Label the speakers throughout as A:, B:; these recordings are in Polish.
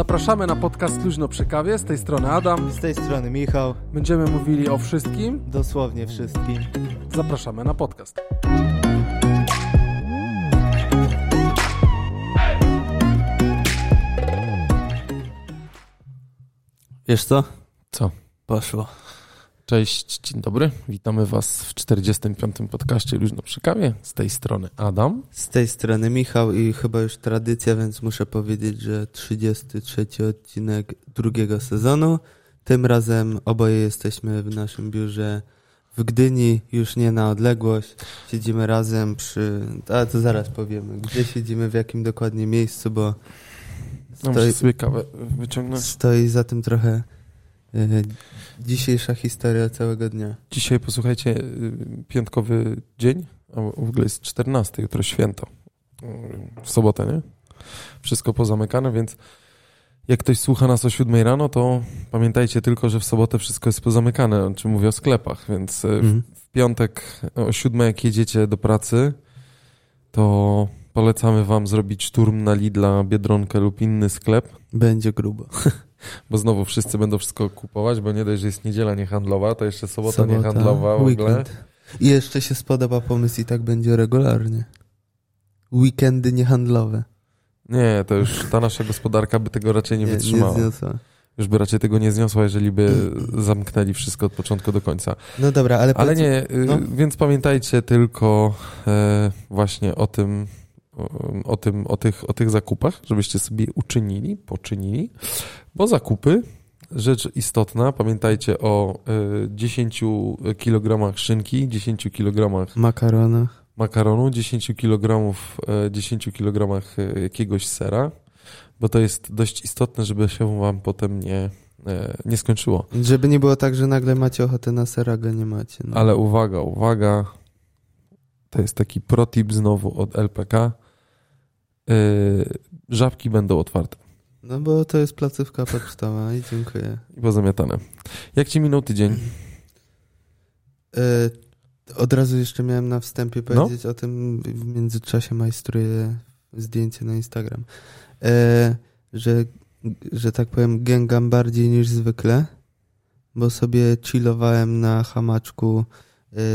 A: Zapraszamy na podcast Luźno przy kawie. Z tej strony Adam.
B: Z tej strony Michał.
A: Będziemy mówili o wszystkim.
B: Dosłownie wszystkim.
A: Zapraszamy na podcast.
B: Wiesz co?
A: Co?
B: Poszło.
A: Cześć, dzień dobry. Witamy Was w 45. podcaście Luźno przy kawie. Z tej strony Adam.
B: Z tej strony Michał i chyba już tradycja, więc muszę powiedzieć, że 33 odcinek drugiego sezonu. Tym razem oboje jesteśmy w naszym biurze w Gdyni, już nie na odległość. Siedzimy razem przy... A to zaraz powiemy, gdzie siedzimy, w jakim dokładnie miejscu, bo
A: No, muszę sobie kawę wyciągnąć.
B: stoi za tym trochę dzisiejsza historia całego dnia.
A: Dzisiaj posłuchajcie, y, piątkowy dzień, a w ogóle jest 14, jutro święto. Y, W sobotę, nie? Wszystko pozamykane, więc jak ktoś słucha nas o 7 rano, to pamiętajcie tylko, że w sobotę wszystko jest pozamykane, o czym mówię o sklepach, więc y, w,
B: Mhm.
A: w piątek o 7 jak jedziecie do pracy, to polecamy wam zrobić szturm na Lidla, Biedronkę lub inny sklep,
B: Będzie grubo.
A: bo znowu wszyscy będą wszystko kupować, bo nie dość, że jest niedziela niehandlowa, to jeszcze sobota,
B: Sobota,
A: niehandlowa w ogóle.
B: weekend. I jeszcze się spodoba pomysł i tak będzie regularnie. Weekendy niehandlowe.
A: Nie, to już ta nasza gospodarka by tego raczej nie, wytrzymała.
B: Nie zniosła.
A: już by raczej tego nie zniosła, jeżeli by zamknęli wszystko od początku do końca.
B: No dobra, ale,
A: Ale
B: powiedz-
A: nie, y,
B: no.
A: więc pamiętajcie tylko e, właśnie o tym, o, tym, o tych, o tych zakupach, żebyście sobie uczynili, poczynili, bo zakupy, rzecz istotna, pamiętajcie o e, 10 kg szynki, 10 kg
B: Makarona.
A: makaronu, 10 kg, e, 10 kg jakiegoś sera, bo to jest dość istotne, żeby się wam potem nie, e, nie skończyło.
B: Żeby nie było tak, że nagle macie ochotę na ser, a go nie macie. No.
A: Ale uwaga, uwaga, to jest taki protip znowu od LPK. Yy, żabki będą otwarte
B: no bo to jest placówka pocztowa i dziękuję.
A: i pozamiatane. Jak ci minął tydzień?
B: E, od razu jeszcze miałem na wstępie
A: No.
B: powiedzieć o tym, w międzyczasie majstruję zdjęcie na Instagram, e, że, że tak powiem gęgam bardziej niż zwykle, bo sobie chillowałem na hamaczku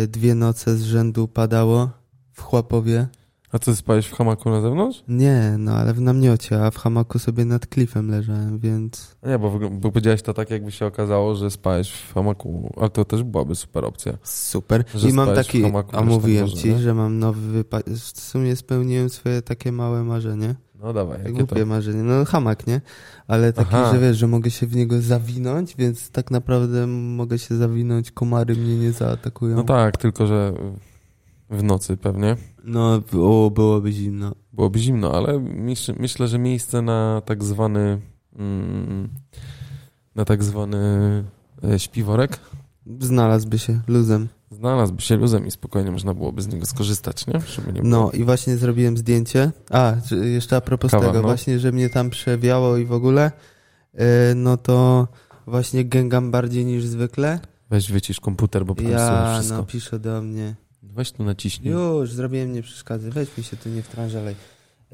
B: dwie noce z rzędu padało w Chłapowie.
A: A co, spałeś w hamaku na zewnątrz?
B: Nie, no ale w namiocie, a w hamaku sobie nad klifem leżałem, więc
A: Nie, bo, bo powiedziałeś to tak, jakby się okazało, że spałeś w hamaku, ale to też byłaby super opcja.
B: super. I mam taki,
A: hamaku
B: a
A: tak
B: mówiłem
A: może,
B: ci,
A: nie?
B: że mam nowy wypad. W sumie spełniłem swoje takie małe marzenie.
A: No dawaj, jakie to?
B: Głupie marzenie. No hamak, nie? Ale taki,
A: Aha.
B: że wiesz, że mogę się w niego zawinąć, więc tak naprawdę mogę się zawinąć, komary mnie nie zaatakują.
A: No tak, tylko że w nocy pewnie.
B: No, o, byłoby zimno.
A: Byłoby zimno, ale myśl, myślę, że miejsce na tak zwany mm, na tak zwany e, śpiworek
B: Znalazłby się luzem.
A: Znalazłby się luzem i spokojnie można byłoby z niego skorzystać, nie? Nie było.
B: No i właśnie zrobiłem zdjęcie. A, jeszcze a propos
A: Kawa,
B: tego,
A: no.
B: właśnie, że mnie tam przewiało i w ogóle, yy, no to właśnie gęgam bardziej niż zwykle.
A: Weź wycisz komputer, bo
B: Ja,
A: słychać wszystko.
B: no, pisze do mnie.
A: Weź tu naciśnij.
B: Już, zrobiłem nie przeszkadzaj, weź mi się tu nie wtrążalej.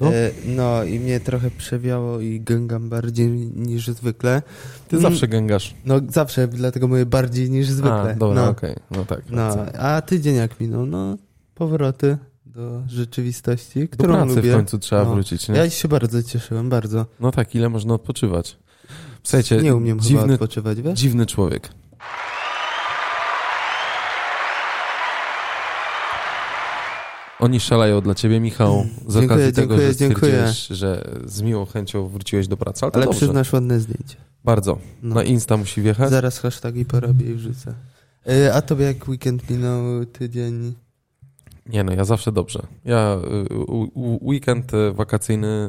A: No.
B: E, no i mnie trochę przewiało i gęgam bardziej niż zwykle.
A: Ty
B: Mm,
A: zawsze gęgasz.
B: No zawsze, dlatego mówię bardziej niż zwykle.
A: A, dobra,
B: no.
A: okej. No tak.
B: no,
A: racja.
B: a tydzień jak minął, no powroty do rzeczywistości,
A: Do
B: którą
A: pracy
B: lubię.
A: w końcu trzeba
B: No.
A: wrócić, nie?
B: Ja się bardzo cieszyłem, bardzo.
A: No tak, ile można odpoczywać? Słuchajcie,
B: nie umiem
A: dziwny,
B: odpoczywać, wiesz?
A: dziwny człowiek. Oni szaleją dla ciebie, Michał, z
B: Dziękuję,
A: okazji tego,
B: dziękuję,
A: że
B: dziękuję.
A: że z miłą chęcią wróciłeś do pracy. Ale
B: Ale
A: dobrze.
B: przyznasz ładne zdjęcie.
A: Bardzo.
B: No.
A: Na Insta musi wjechać.
B: Zaraz hasztagi porobię i wrzucę. E, a tobie jak weekend minął tydzień?
A: Nie no, ja zawsze dobrze. Ja u- weekend y, wakacyjny,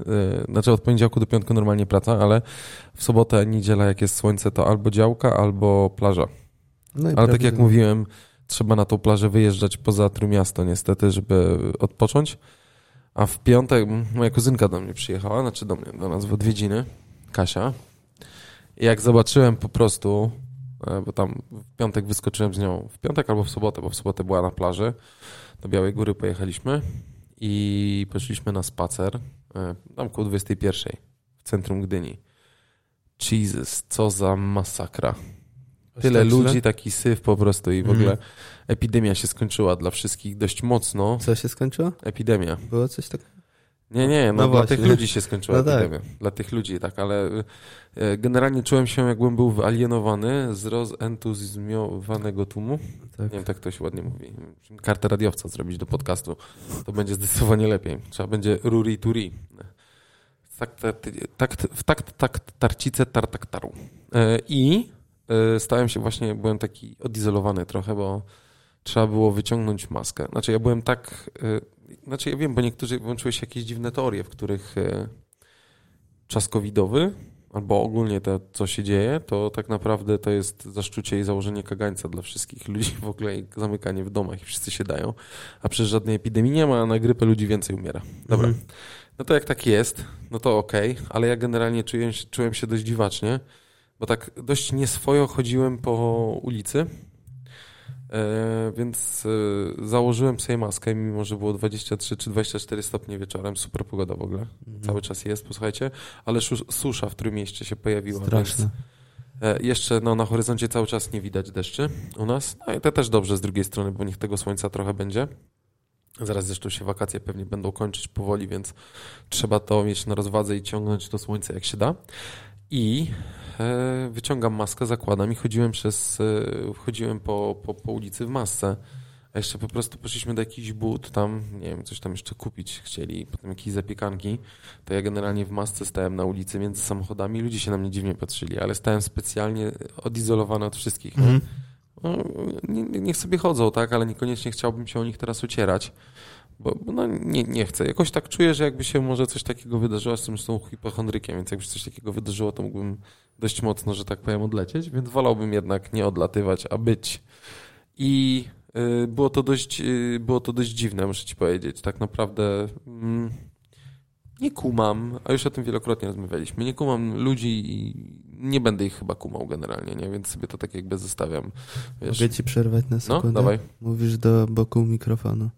A: znaczy od poniedziałku do piątku normalnie praca, ale w sobotę, niedziela jak jest słońce, to albo działka, albo plaża.
B: No
A: Ale tak jak mówiłem, trzeba na tą plażę wyjeżdżać poza Trójmiasto niestety, żeby odpocząć. A w piątek moja kuzynka do mnie przyjechała, znaczy do mnie, do nas w odwiedziny, Kasia. I jak zobaczyłem po prostu, e, bo tam w piątek wyskoczyłem z nią, w piątek albo w sobotę, bo w sobotę była na plaży, do Białej Góry pojechaliśmy i poszliśmy na spacer, e, tam koło 21 w centrum Gdyni. Jesus, co za masakra. Tyle
B: tak źle?
A: ludzi, taki syf po prostu i w
B: Mhm.
A: ogóle epidemia się skończyła dla wszystkich dość mocno.
B: Co się skończyło?
A: Epidemia.
B: Było coś takiego?
A: Nie, nie, no,
B: No
A: dla
B: właśnie.
A: tych ludzi się skończyła
B: No tak.
A: epidemia. Dla tych ludzi, tak, ale e, generalnie czułem się jakbym był wyalienowany z rozentuzjazmowanego tłumu.
B: Tak.
A: Nie wiem, tak to się ładnie mówi. Kartę radiowca zrobić do podcastu. To będzie zdecydowanie lepiej. Trzeba będzie ruri turi. Tak, tak, tak, w takt, takt, tarcice, tartak, taru. E, I stałem się właśnie, byłem taki odizolowany trochę, bo trzeba było wyciągnąć maskę. Znaczy ja byłem tak, e, znaczy ja wiem, bo niektórzy włączyły się jakieś dziwne teorie, w których e, czas covidowy albo ogólnie to, co się dzieje, to tak naprawdę to jest zaszczucie i założenie kagańca dla wszystkich ludzi w ogóle i zamykanie w domach i wszyscy się dają, a przecież żadnej epidemii nie ma, a na grypę ludzi więcej umiera. Dobra.
B: Mhm.
A: No to jak tak jest, no to okej, ale ja generalnie czułem się, czułem się dość dziwacznie, bo tak dość nieswojo chodziłem po ulicy, e, więc e, założyłem sobie maskę, mimo że było 23 czy 24 stopnie wieczorem, super pogoda w ogóle,
B: Mhm.
A: cały czas jest, posłuchajcie, ale susza w którym mieście się pojawiła,
B: Straszne.
A: e, jeszcze no, na horyzoncie cały czas nie widać deszczy u nas, no i to też dobrze z drugiej strony, bo niech tego słońca trochę będzie. Zaraz zresztą się wakacje pewnie będą kończyć powoli, więc trzeba to mieć na rozwadze i ciągnąć to słońce jak się da. I e, wyciągam maskę, zakładam i chodziłem przez, e, chodziłem po, po, po ulicy w masce. A jeszcze po prostu poszliśmy do jakichś but, tam, nie wiem, coś tam jeszcze kupić chcieli, potem jakieś zapiekanki. To ja generalnie w masce stałem na ulicy między samochodami, ludzie się na mnie dziwnie patrzyli, ale stałem specjalnie odizolowany od wszystkich.
B: Mhm.
A: No, nie, nie- niech sobie chodzą, tak, ale niekoniecznie chciałbym się o nich teraz ocierać, bo no, nie, nie chcę. Jakoś tak czuję, że jakby się może coś takiego wydarzyło, jestem zresztą hipochondrykiem, więc jakby się coś takiego wydarzyło, to mógłbym dość mocno, że tak powiem, odlecieć, więc wolałbym jednak nie odlatywać, a być. I y, było to dość, y, było to dość dziwne, muszę ci powiedzieć. Tak naprawdę mm, nie kumam, a już o tym wielokrotnie rozmawialiśmy, nie kumam ludzi i nie będę ich chyba kumał generalnie, nie? Więc sobie to tak jakby zostawiam. Wiesz,
B: Mogę ci przerwać na
A: no,
B: sekundę?
A: dawaj.
B: Mówisz do boku mikrofonu.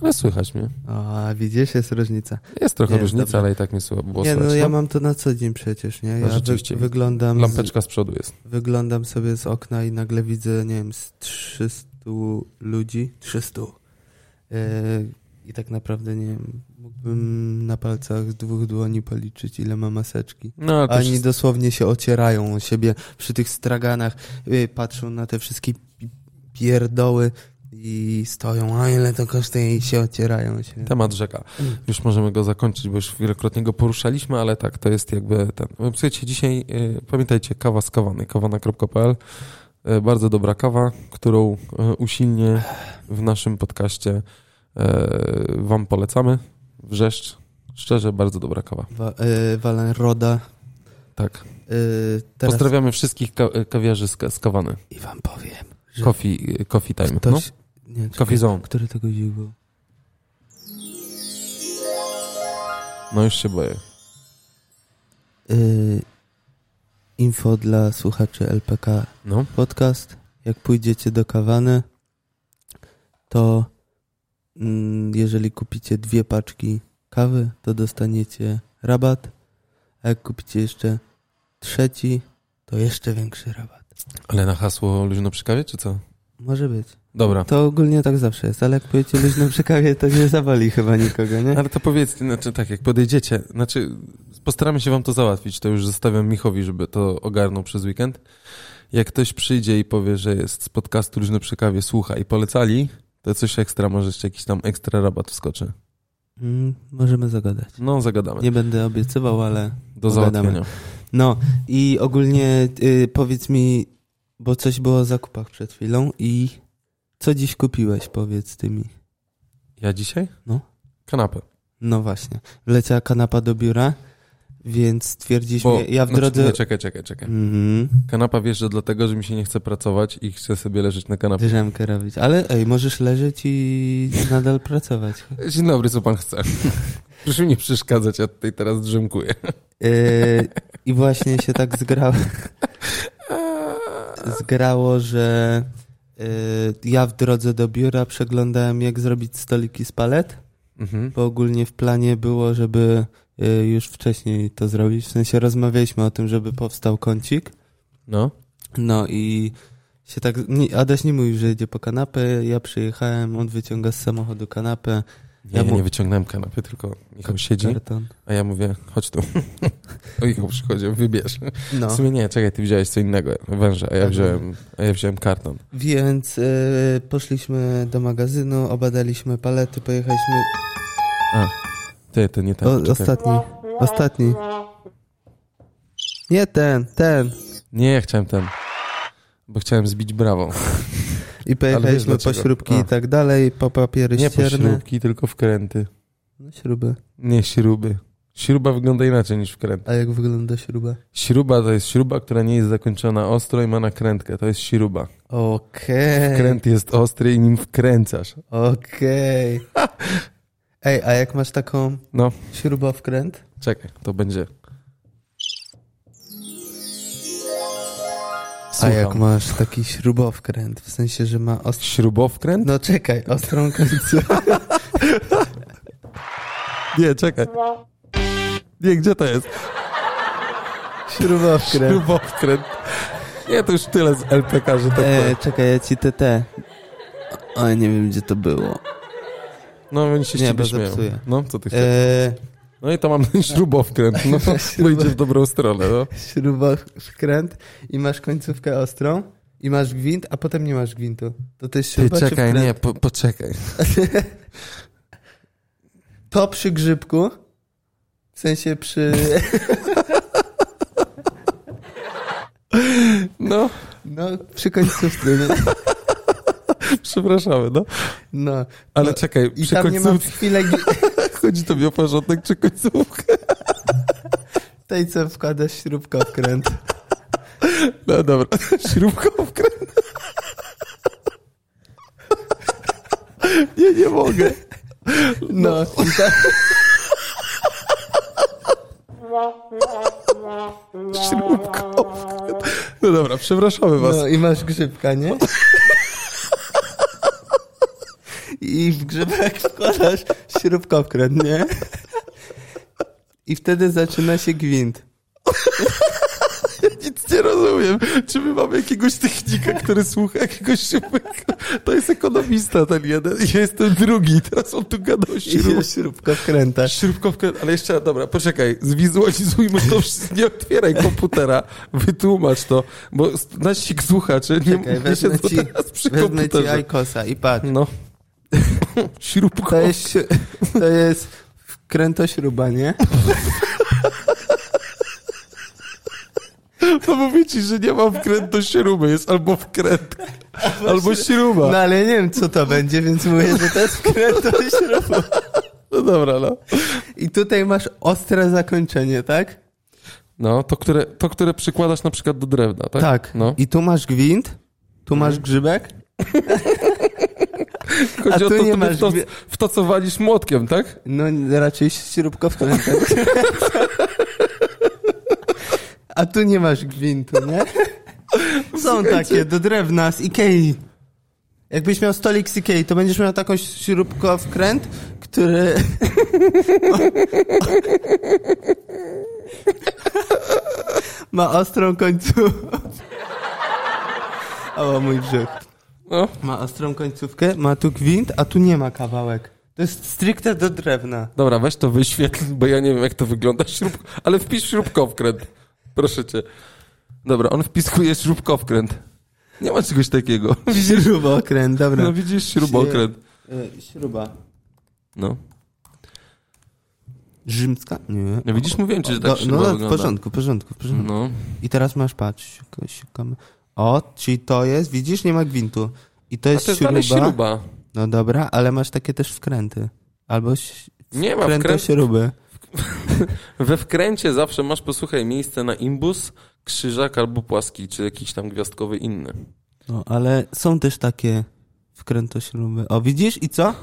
A: Ale słychać mnie.
B: A, widzisz, jest różnica.
A: Jest trochę
B: Jest
A: różnica, ale i tak mnie słychać. Było
B: nie, no
A: słychać,
B: ja mam to na co dzień przecież, nie?
A: No,
B: Ja
A: rzeczywiście.
B: wy, wyglądam, z,
A: Lampeczka z przodu jest.
B: wyglądam sobie z okna i nagle widzę, nie wiem, z 300 ludzi, 300. Yy, I tak naprawdę, nie wiem, mógłbym na palcach z dwóch dłoni policzyć, ile ma maseczki.
A: No,
B: Oni
A: wszystko-
B: dosłownie się ocierają o siebie przy tych straganach, yy, patrzą na te wszystkie pi- pierdoły i stoją, a ile to kosztuje i się ocierają się.
A: Temat rzeka. Już możemy go zakończyć, bo już wielokrotnie go poruszaliśmy, ale tak, to jest jakby ten. Słuchajcie, dzisiaj y, pamiętajcie, kawa z kawany, kawana.pl. Y, bardzo dobra kawa, którą y, usilnie w naszym podcaście y, wam polecamy. Wrzeszcz. Szczerze, bardzo dobra kawa.
B: Wa- yy, Walenroda.
A: Tak.
B: Yy, teraz
A: Pozdrawiamy wszystkich ka- kawiarzy z, z kawany.
B: i wam powiem,
A: Coffee, y, coffee time. No.
B: Nie,
A: Coffee zone.
B: Który tego dziś był?
A: No już się boję.
B: Yy, info dla słuchaczy LPK
A: No.
B: podcast. Jak pójdziecie do kawany, to mm, jeżeli kupicie dwie paczki kawy, to dostaniecie rabat. A jak kupicie jeszcze trzeci, to jeszcze większy rabat.
A: Ale na hasło luźno przy kawie, czy co?
B: Może być.
A: Dobra.
B: To ogólnie tak zawsze jest, ale jak powiecie luźno przy kawie, to nie zawali chyba nikogo, nie?
A: Ale to powiedzcie, znaczy tak, jak podejdziecie, znaczy postaramy się wam to załatwić, to już zostawiam Michowi, żeby to ogarnął przez weekend. Jak ktoś przyjdzie i powie, że jest z podcastu Luźno przy kawie, słucha i polecali, to coś ekstra, może jeszcze jakiś tam ekstra rabat wskoczy.
B: Mm, możemy zagadać.
A: No, zagadamy.
B: Nie będę obiecywał, ale
A: Do
B: pogadamy.
A: załatwienia.
B: No i ogólnie y, powiedz mi, bo coś było o zakupach przed chwilą i co dziś kupiłeś, powiedz ty mi.
A: Ja dzisiaj?
B: No.
A: Kanapę.
B: No właśnie, wleciała kanapa do biura, więc stwierdziliśmy,
A: Bo,
B: ja w
A: znaczy,
B: drodze...
A: Nie, czekaj, czekaj, czekaj.
B: Mhm,
A: Kanapa wjeżdża dlatego, że mi się nie chce pracować i chcę sobie leżeć na kanapie.
B: drzemkę robić, ale ej, możesz leżeć i nadal pracować.
A: Dzień dobry, co pan chce? Proszę mi nie przeszkadzać, ja tutaj teraz drzemkuję.
B: Y, I właśnie się tak zgrało, zgrało, że y, ja w drodze do biura przeglądałem, jak zrobić stoliki z palet.
A: Mhm.
B: bo ogólnie w planie było, żeby y, już wcześniej to zrobić. W sensie rozmawialiśmy o tym, żeby powstał kącik.
A: No.
B: No i się tak. nie- Adaś nie mówił, że idzie po kanapę. Ja przyjechałem, on wyciąga z samochodu kanapę.
A: Nie,
B: Ja
A: ja
B: mu-
A: nie wyciągnąłem kanapy, tylko Michał siedzi,
B: Karton.
A: a ja mówię, chodź tu. o Michał przychodzi, wybierz.
B: No.
A: W sumie nie, czekaj, ty wziąłeś co innego, węża, a ja
B: Tak.
A: wziąłem, a ja wziąłem karton.
B: Więc y, poszliśmy do magazynu, obadaliśmy palety, pojechaliśmy.
A: A, ty, to nie ten.
B: O, ostatni. Ostatni. Nie ten, ten.
A: Nie, ja chciałem ten, bo chciałem zbić brawo.
B: I pojechaliśmy po śrubki
A: A.
B: i tak dalej, po papiery
A: Nie po
B: ścierne.
A: śrubki, tylko wkręty.
B: No śruby.
A: Nie śruby. Śruba wygląda inaczej niż wkręt.
B: A jak wygląda śruba?
A: Śruba to jest śruba, która nie jest zakończona ostro i ma nakrętkę. To jest śruba.
B: Okej.
A: Wkręt jest ostry i nim wkręcasz.
B: Okej. Ej, a jak masz taką
A: No,
B: śrubowkręt?
A: czekaj, to będzie.
B: A
A: Słucham.
B: jak masz taki śrubowkręt, w sensie, że ma ostrą...
A: Śrubowkręt?
B: No czekaj, ostrą końcówkę.
A: Nie, czekaj. Nie, gdzie to jest?
B: Śrubowkręt.
A: Śrubowkręt. Nie, to już tyle z LPK, że tak
B: E, czekaj, ja ci te... Oj, nie wiem, gdzie to było.
A: No, oni się
B: nie,
A: śmieją.
B: zepsuję.
A: No, co ty chcesz?
B: E,
A: No i to mam śrubowkręt. No, bo idzie w dobrą stronę, no.
B: śrubowkręt i masz końcówkę ostrą i masz gwint, a potem nie masz gwintu. To to
A: Ty,
B: śruba czy
A: czekaj, nie, po, poczekaj.
B: To przy grzybku, w sensie przy...
A: No,
B: No, przy końcówce, nie?
A: przepraszamy, no.
B: No.
A: Ale
B: no,
A: czekaj,
B: I
A: przy
B: tam nie mam
A: końcówce
B: chwilę
A: chodzi to mi o porządek czy końcówkę.
B: tej, co wkładasz śrubkowkręt.
A: No dobra, śrubkowkręt. Nie, nie mogę.
B: No, i tak...
A: Śrubkowkręt. No dobra, przepraszamy was.
B: No i masz grzybka, nie? I w grzybek wkładasz śrubkowkręt, nie? I wtedy zaczyna się gwint.
A: Nic nie rozumiem. Czy my mamy jakiegoś technika, który słucha jakiegoś śrubka? To jest ekonomista ten jeden. Ja jestem drugi. Teraz on tu gada o
B: I
A: śrub...
B: jest śrubkowkręta.
A: Śrubkowkę, ale jeszcze, dobra, poczekaj, zwizualizujmy to, wszystko. nie otwieraj komputera, wytłumacz to, bo nasi słuchacze nie,
B: Czekaj,
A: nie
B: wezmę ci,
A: teraz przy
B: wezmę ci
A: komputerze.
B: ajkosa i patrz.
A: No. Śrubko.
B: To jest, to jest wkrętośruba, nie?
A: No mówię ci, że nie ma wkręt do śruby, jest albo wkręt, albo śruba.
B: No ale nie wiem, co to będzie, więc mówię, że to jest wkrętośruba.
A: No dobra, no.
B: I tutaj masz ostre zakończenie, tak?
A: No, to które, to, które przykładasz na przykład do drewna, tak?
B: Tak.
A: No.
B: I tu masz gwint, tu masz grzybek,
A: Chodzi
B: a
A: o
B: tu
A: to,
B: nie masz
A: w, to, w to, co walisz młotkiem, tak?
B: no raczej śrubkowkrętem. A tu nie masz gwintu, nie? Są takie do drewna z Ikei. Jakbyś miał stolik z Ikei, to będziesz miał taką śrubkowkręt, który... Ma ostrą końcówkę. O, mój brzuch.
A: No.
B: Ma ostrą końcówkę, ma tu gwint, a tu nie ma kawałek. To jest stricte do drewna.
A: Dobra, weź to wyświetl, bo ja nie wiem, jak to wygląda. Śrub... Ale wpisz śrubkowkręt. Proszę cię. Dobra, on wpiskuje śrubkowkręt. Nie ma czegoś takiego.
B: Śrubokręt, dobra.
A: No widzisz, śrubokręt.
B: Y, śruba.
A: No.
B: Rzymska? Nie.
A: No widzisz, mówiłem ci, że tak
B: Do,
A: śruba
B: no, w porządku, w porządku, w porządku.
A: No.
B: I teraz masz, patrz, siukamy. O, czyli to jest, widzisz, nie ma gwintu. I to
A: A
B: jest,
A: to jest
B: śruba.
A: śruba.
B: No dobra, ale masz takie też wkręty. Albo
A: Nie ma
B: wkręto
A: wkręt...
B: śruby.
A: We wkręcie zawsze masz, posłuchaj, miejsce na imbus, krzyżak albo płaski, czy jakiś tam gwiazdkowy inny.
B: No, ale są też takie wkrętośruby. O, widzisz i co?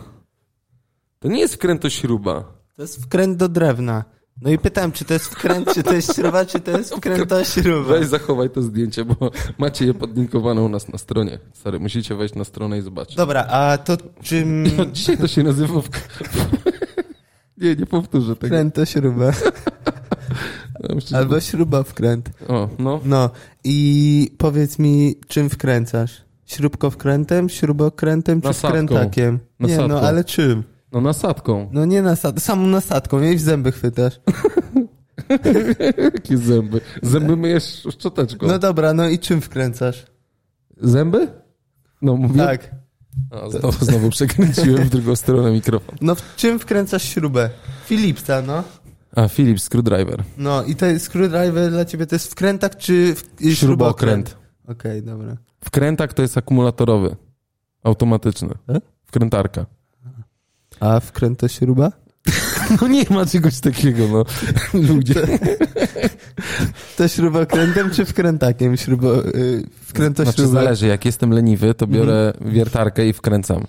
A: To nie jest wkrętośruba.
B: To jest wkręt do drewna. No i pytałem, czy to jest wkręt, czy to jest śruba, czy to jest wkrętośruba.
A: Weź zachowaj to zdjęcie, bo macie je podlinkowane u nas na stronie. Sorry, musicie wejść na stronę i zobaczyć.
B: Dobra, a to czym...
A: No, dzisiaj to się nazywa... W... Nie, nie powtórzę tego.
B: Wkręt to śruba.
A: Że-
B: Albo śruba wkręt.
A: O, no.
B: No i powiedz mi, czym wkręcasz? Śrubkowkrętem, śrubokrętem czy
A: Nasadką.
B: wkrętakiem? Nie, no ale czym?
A: No nasadką.
B: No nie nasad, samą nasadką, jej w zęby chwytasz.
A: Jakie zęby? Zęby myjesz szczoteczką.
B: No dobra, no i czym wkręcasz?
A: Zęby? No mówię.
B: Tak.
A: A, znowu, znowu przekręciłem w drugą stronę mikrofon.
B: No w czym wkręcasz śrubę? Philipsa, no.
A: A, Philips Screwdriver.
B: No i jest screwdriver dla ciebie to jest wkrętak czy w,
A: Śrubokręt.
B: Okej, dobra.
A: Wkrętak to jest akumulatorowy. Automatyczny.
B: E?
A: Wkrętarka.
B: A wkręt to śruba?
A: No nie ma czegoś takiego, no. Ludzie.
B: To śrubokrętem czy wkrętakiem? Śrubo, y, wkręt to
A: Znaczy
B: śruba.
A: zależy, jak jestem leniwy, to biorę wiertarkę i wkręcam.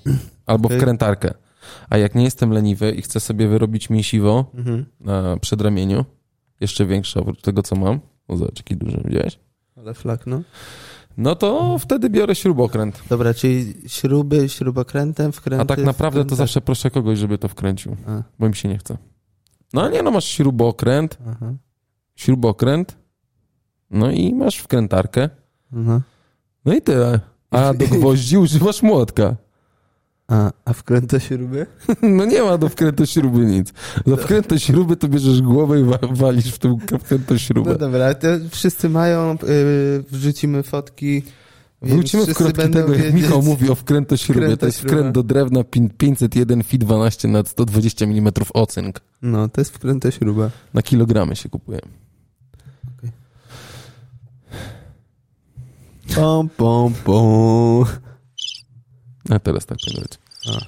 A: Albo wkrętarkę. A jak nie jestem leniwy i chcę sobie wyrobić mięsiwo
B: Mhm.
A: na przedramieniu, jeszcze większe oprócz tego, co mam, no zobacz, jaki duży, widziałeś?
B: Ale flak, no.
A: No to wtedy biorę śrubokręt.
B: Dobra, czyli śruby śrubokrętem, wkręty...
A: A tak naprawdę to
B: wkrętem.
A: zawsze proszę kogoś, żeby to wkręcił,
B: A,
A: bo mi się nie chce. No nie, no masz śrubokręt,
B: aha,
A: śrubokręt, no i masz wkrętarkę,
B: aha.
A: no i tyle. A do gwoździ używasz młotka.
B: A, a wkręt to śruby?
A: No nie ma do wkrętu śruby nic. Do wkrętu śruby to bierzesz głowę i wa- walisz w tą wkrętu śrubę.
B: No dobra, to wszyscy mają, yy, wrzucimy fotki.
A: Wrócimy wkrótce tego, jak Michał mówi o wkrętu śrubie. To jest wkręt do drewna pin- 501 Fit 12 na 120 mm ocynk.
B: No, to jest wkręt to śruba.
A: Na kilogramy się kupuje.
B: Pom, pom, pom.
A: A teraz tak powinno być.
B: A.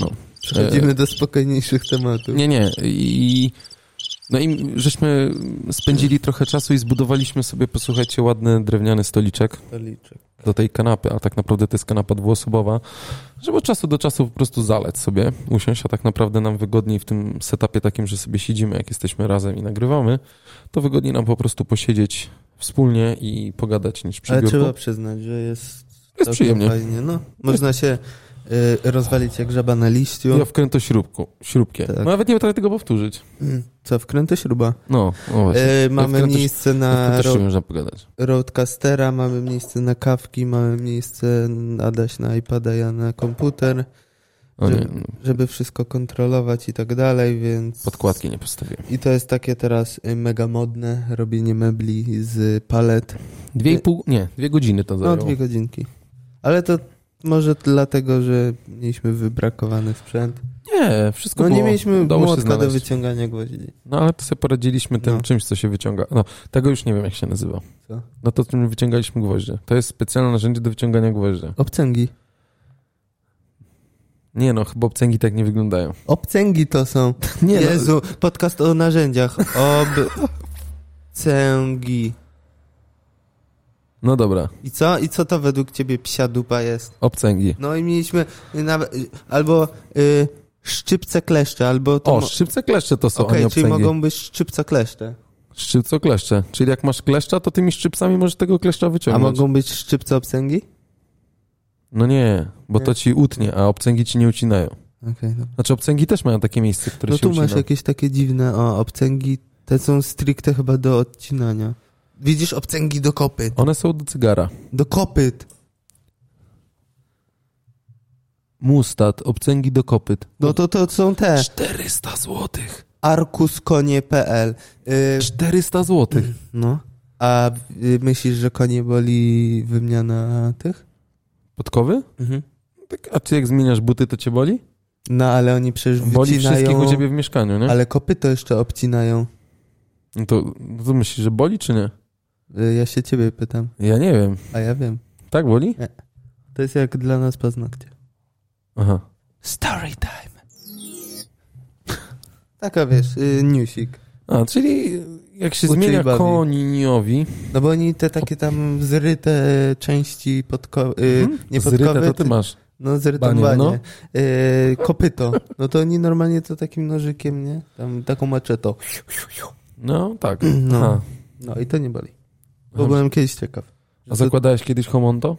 A: No.
B: Przechodzimy do spokojniejszych tematów.
A: Nie, nie. I, no i żeśmy spędzili trochę czasu i zbudowaliśmy sobie, posłuchajcie, ładny drewniany stoliczek
B: Stoliczek.
A: do tej kanapy, a tak naprawdę to jest kanapa dwuosobowa, żeby od czasu do czasu po prostu zaleć sobie, usiąść, a tak naprawdę nam wygodniej w tym setupie takim, że sobie siedzimy, jak jesteśmy razem i nagrywamy, to wygodniej nam po prostu posiedzieć wspólnie i pogadać niż przy
B: Ale
A: biurku.
B: trzeba przyznać, że jest... całkiem
A: przyjemnie.
B: Fajnie. No, można się y, rozwalić jak żaba na liściu.
A: Ja wkręto śrubku, śrubkie.
B: Tak.
A: No nawet nie potrafię tego powtórzyć.
B: Mm, Co, wkręt to śruba.
A: No, o właśnie.
B: Y, mamy
A: to-
B: miejsce
A: Na
B: na
A: też
B: ro-
A: się można pogadać.
B: roadcastera, mamy miejsce na kawki, mamy miejsce Adaś na iPada, ja na komputer,
A: O nie,
B: Żeby-
A: no,
B: żeby wszystko kontrolować i tak dalej, więc...
A: podkładki nie postawiłem.
B: I to jest takie teraz y, mega modne, robienie mebli z palet.
A: Dwie i pół, nie, dwie godziny to
B: No,
A: zajęło.
B: dwie godzinki. Ale to może dlatego, że mieliśmy wybrakowany sprzęt.
A: Nie, wszystko
B: No nie
A: było,
B: mieliśmy
A: udało się
B: młotka do wyciągania gwoździ.
A: No ale to sobie poradziliśmy tym
B: No.
A: czymś, co się wyciąga. No, tego już nie wiem, jak się nazywa.
B: Co?
A: No to czym wyciągaliśmy gwoździe. To jest specjalne narzędzie do wyciągania gwoździa.
B: Obcęgi.
A: Nie no, chyba obcęgi tak nie wyglądają.
B: Obcęgi to są.
A: Nie no,
B: Jezu, podcast o narzędziach. Obcęgi.
A: No dobra,
B: I co? I co to według ciebie psia dupa jest?
A: obcęgi.
B: No i mieliśmy nawet, y, albo y, szczypce kleszcze, albo to
A: O, szczypce kleszcze to są, a nie
B: czyli mogą być szczypce kleszcze.
A: Szczypco kleszcze. Czyli jak masz kleszcza, to tymi szczypcami możesz tego kleszcza
B: A
A: wyciągnąć.
B: mogą być szczypce obcęgi?
A: No nie, bo
B: Nie.
A: to ci utnie, a obcęgi ci nie ucinają.
B: Okej, dobra.
A: Znaczy obcęgi też mają takie miejsce, które
B: No
A: się
B: tu
A: ucina.
B: masz jakieś takie dziwne, o, obcęgi, te są stricte chyba do odcinania. Widzisz obcęgi do kopyt.
A: One są do cygara.
B: Do kopyt.
A: Mustat, obcęgi do kopyt.
B: No to to są te.
A: 400 złotych.
B: Arkuskonie.pl y,
A: 400 złotych.
B: No. A y, myślisz, że konie boli wymiana tych?
A: Podkowy?
B: Mhm.
A: Tak, a ty jak zmieniasz buty, to cię boli?
B: No ale oni przecież
A: Boli
B: wycinają...
A: wszystkich u ciebie w mieszkaniu, nie?
B: Ale kopyto jeszcze obcinają.
A: No to, no to myślisz, że boli, czy nie?
B: Y, Ja się ciebie pytam,
A: Ja nie wiem.
B: a ja wiem.
A: Tak boli?
B: To jest jak dla nas paznokcie.
A: Aha.
B: Story time. Taka wiesz, y, newsik.
A: A, czyli jak się
B: Uczy i
A: zmienia
B: bawi.
A: koniniowi,
B: No bo oni te takie tam zryte części podko... Y,
A: Mhm.
B: nie
A: zryte
B: podkowy,
A: to ty masz.
B: No
A: banie. no.
B: Y, kopyto. No to oni normalnie to takim nożykiem, nie? Tam taką maczetą.
A: No, tak.
B: No. No i to nie boli. Bo byłem kiedyś ciekaw.
A: A zakładałeś kiedyś homonto?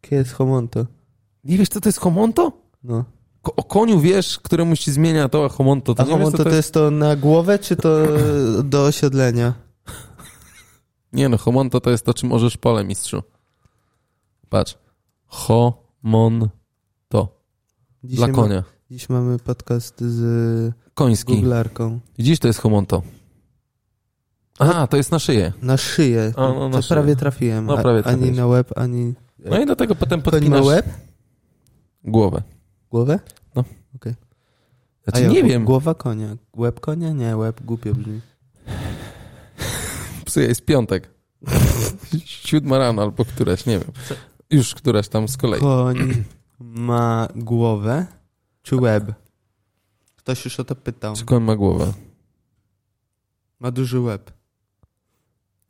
B: Kiedy jest homonto?
A: Nie wiesz, co to jest homonto?
B: No.
A: Ko- o koniu wiesz, któremu się zmienia to, a homonto to
B: A
A: nie wiesz,
B: homon
A: co
B: to, to jest to na głowę, czy to do osiedlenia?
A: Nie no, homonto to jest to, czym możesz pole, mistrzu. Patrz. Homonto. Dla
B: Dzisiaj, ma,
A: konia.
B: dziś mamy podcast z
A: Koński.
B: googlarką.
A: Widzisz, to jest homonto. A, to jest na szyję.
B: Na szyję.
A: A, no, na
B: to
A: szyję.
B: prawie trafiłem.
A: No, prawie
B: ani na łeb, ani...
A: No i do tego potem
B: ma
A: podpinasz
B: łeb?
A: głowę.
B: Głowę?
A: Znaczy,
B: A ja,
A: nie wiem,
B: Głowa konia. Łeb konia? Nie, łeb głupio brzmi.
A: psuje, jest piątek. Siódma rano albo któraś, nie wiem. Już któraś tam z kolei.
B: Koń ma głowę czy łeb? Ktoś już o to pytał.
A: Czy koń ma głowę?
B: Ma duży łeb.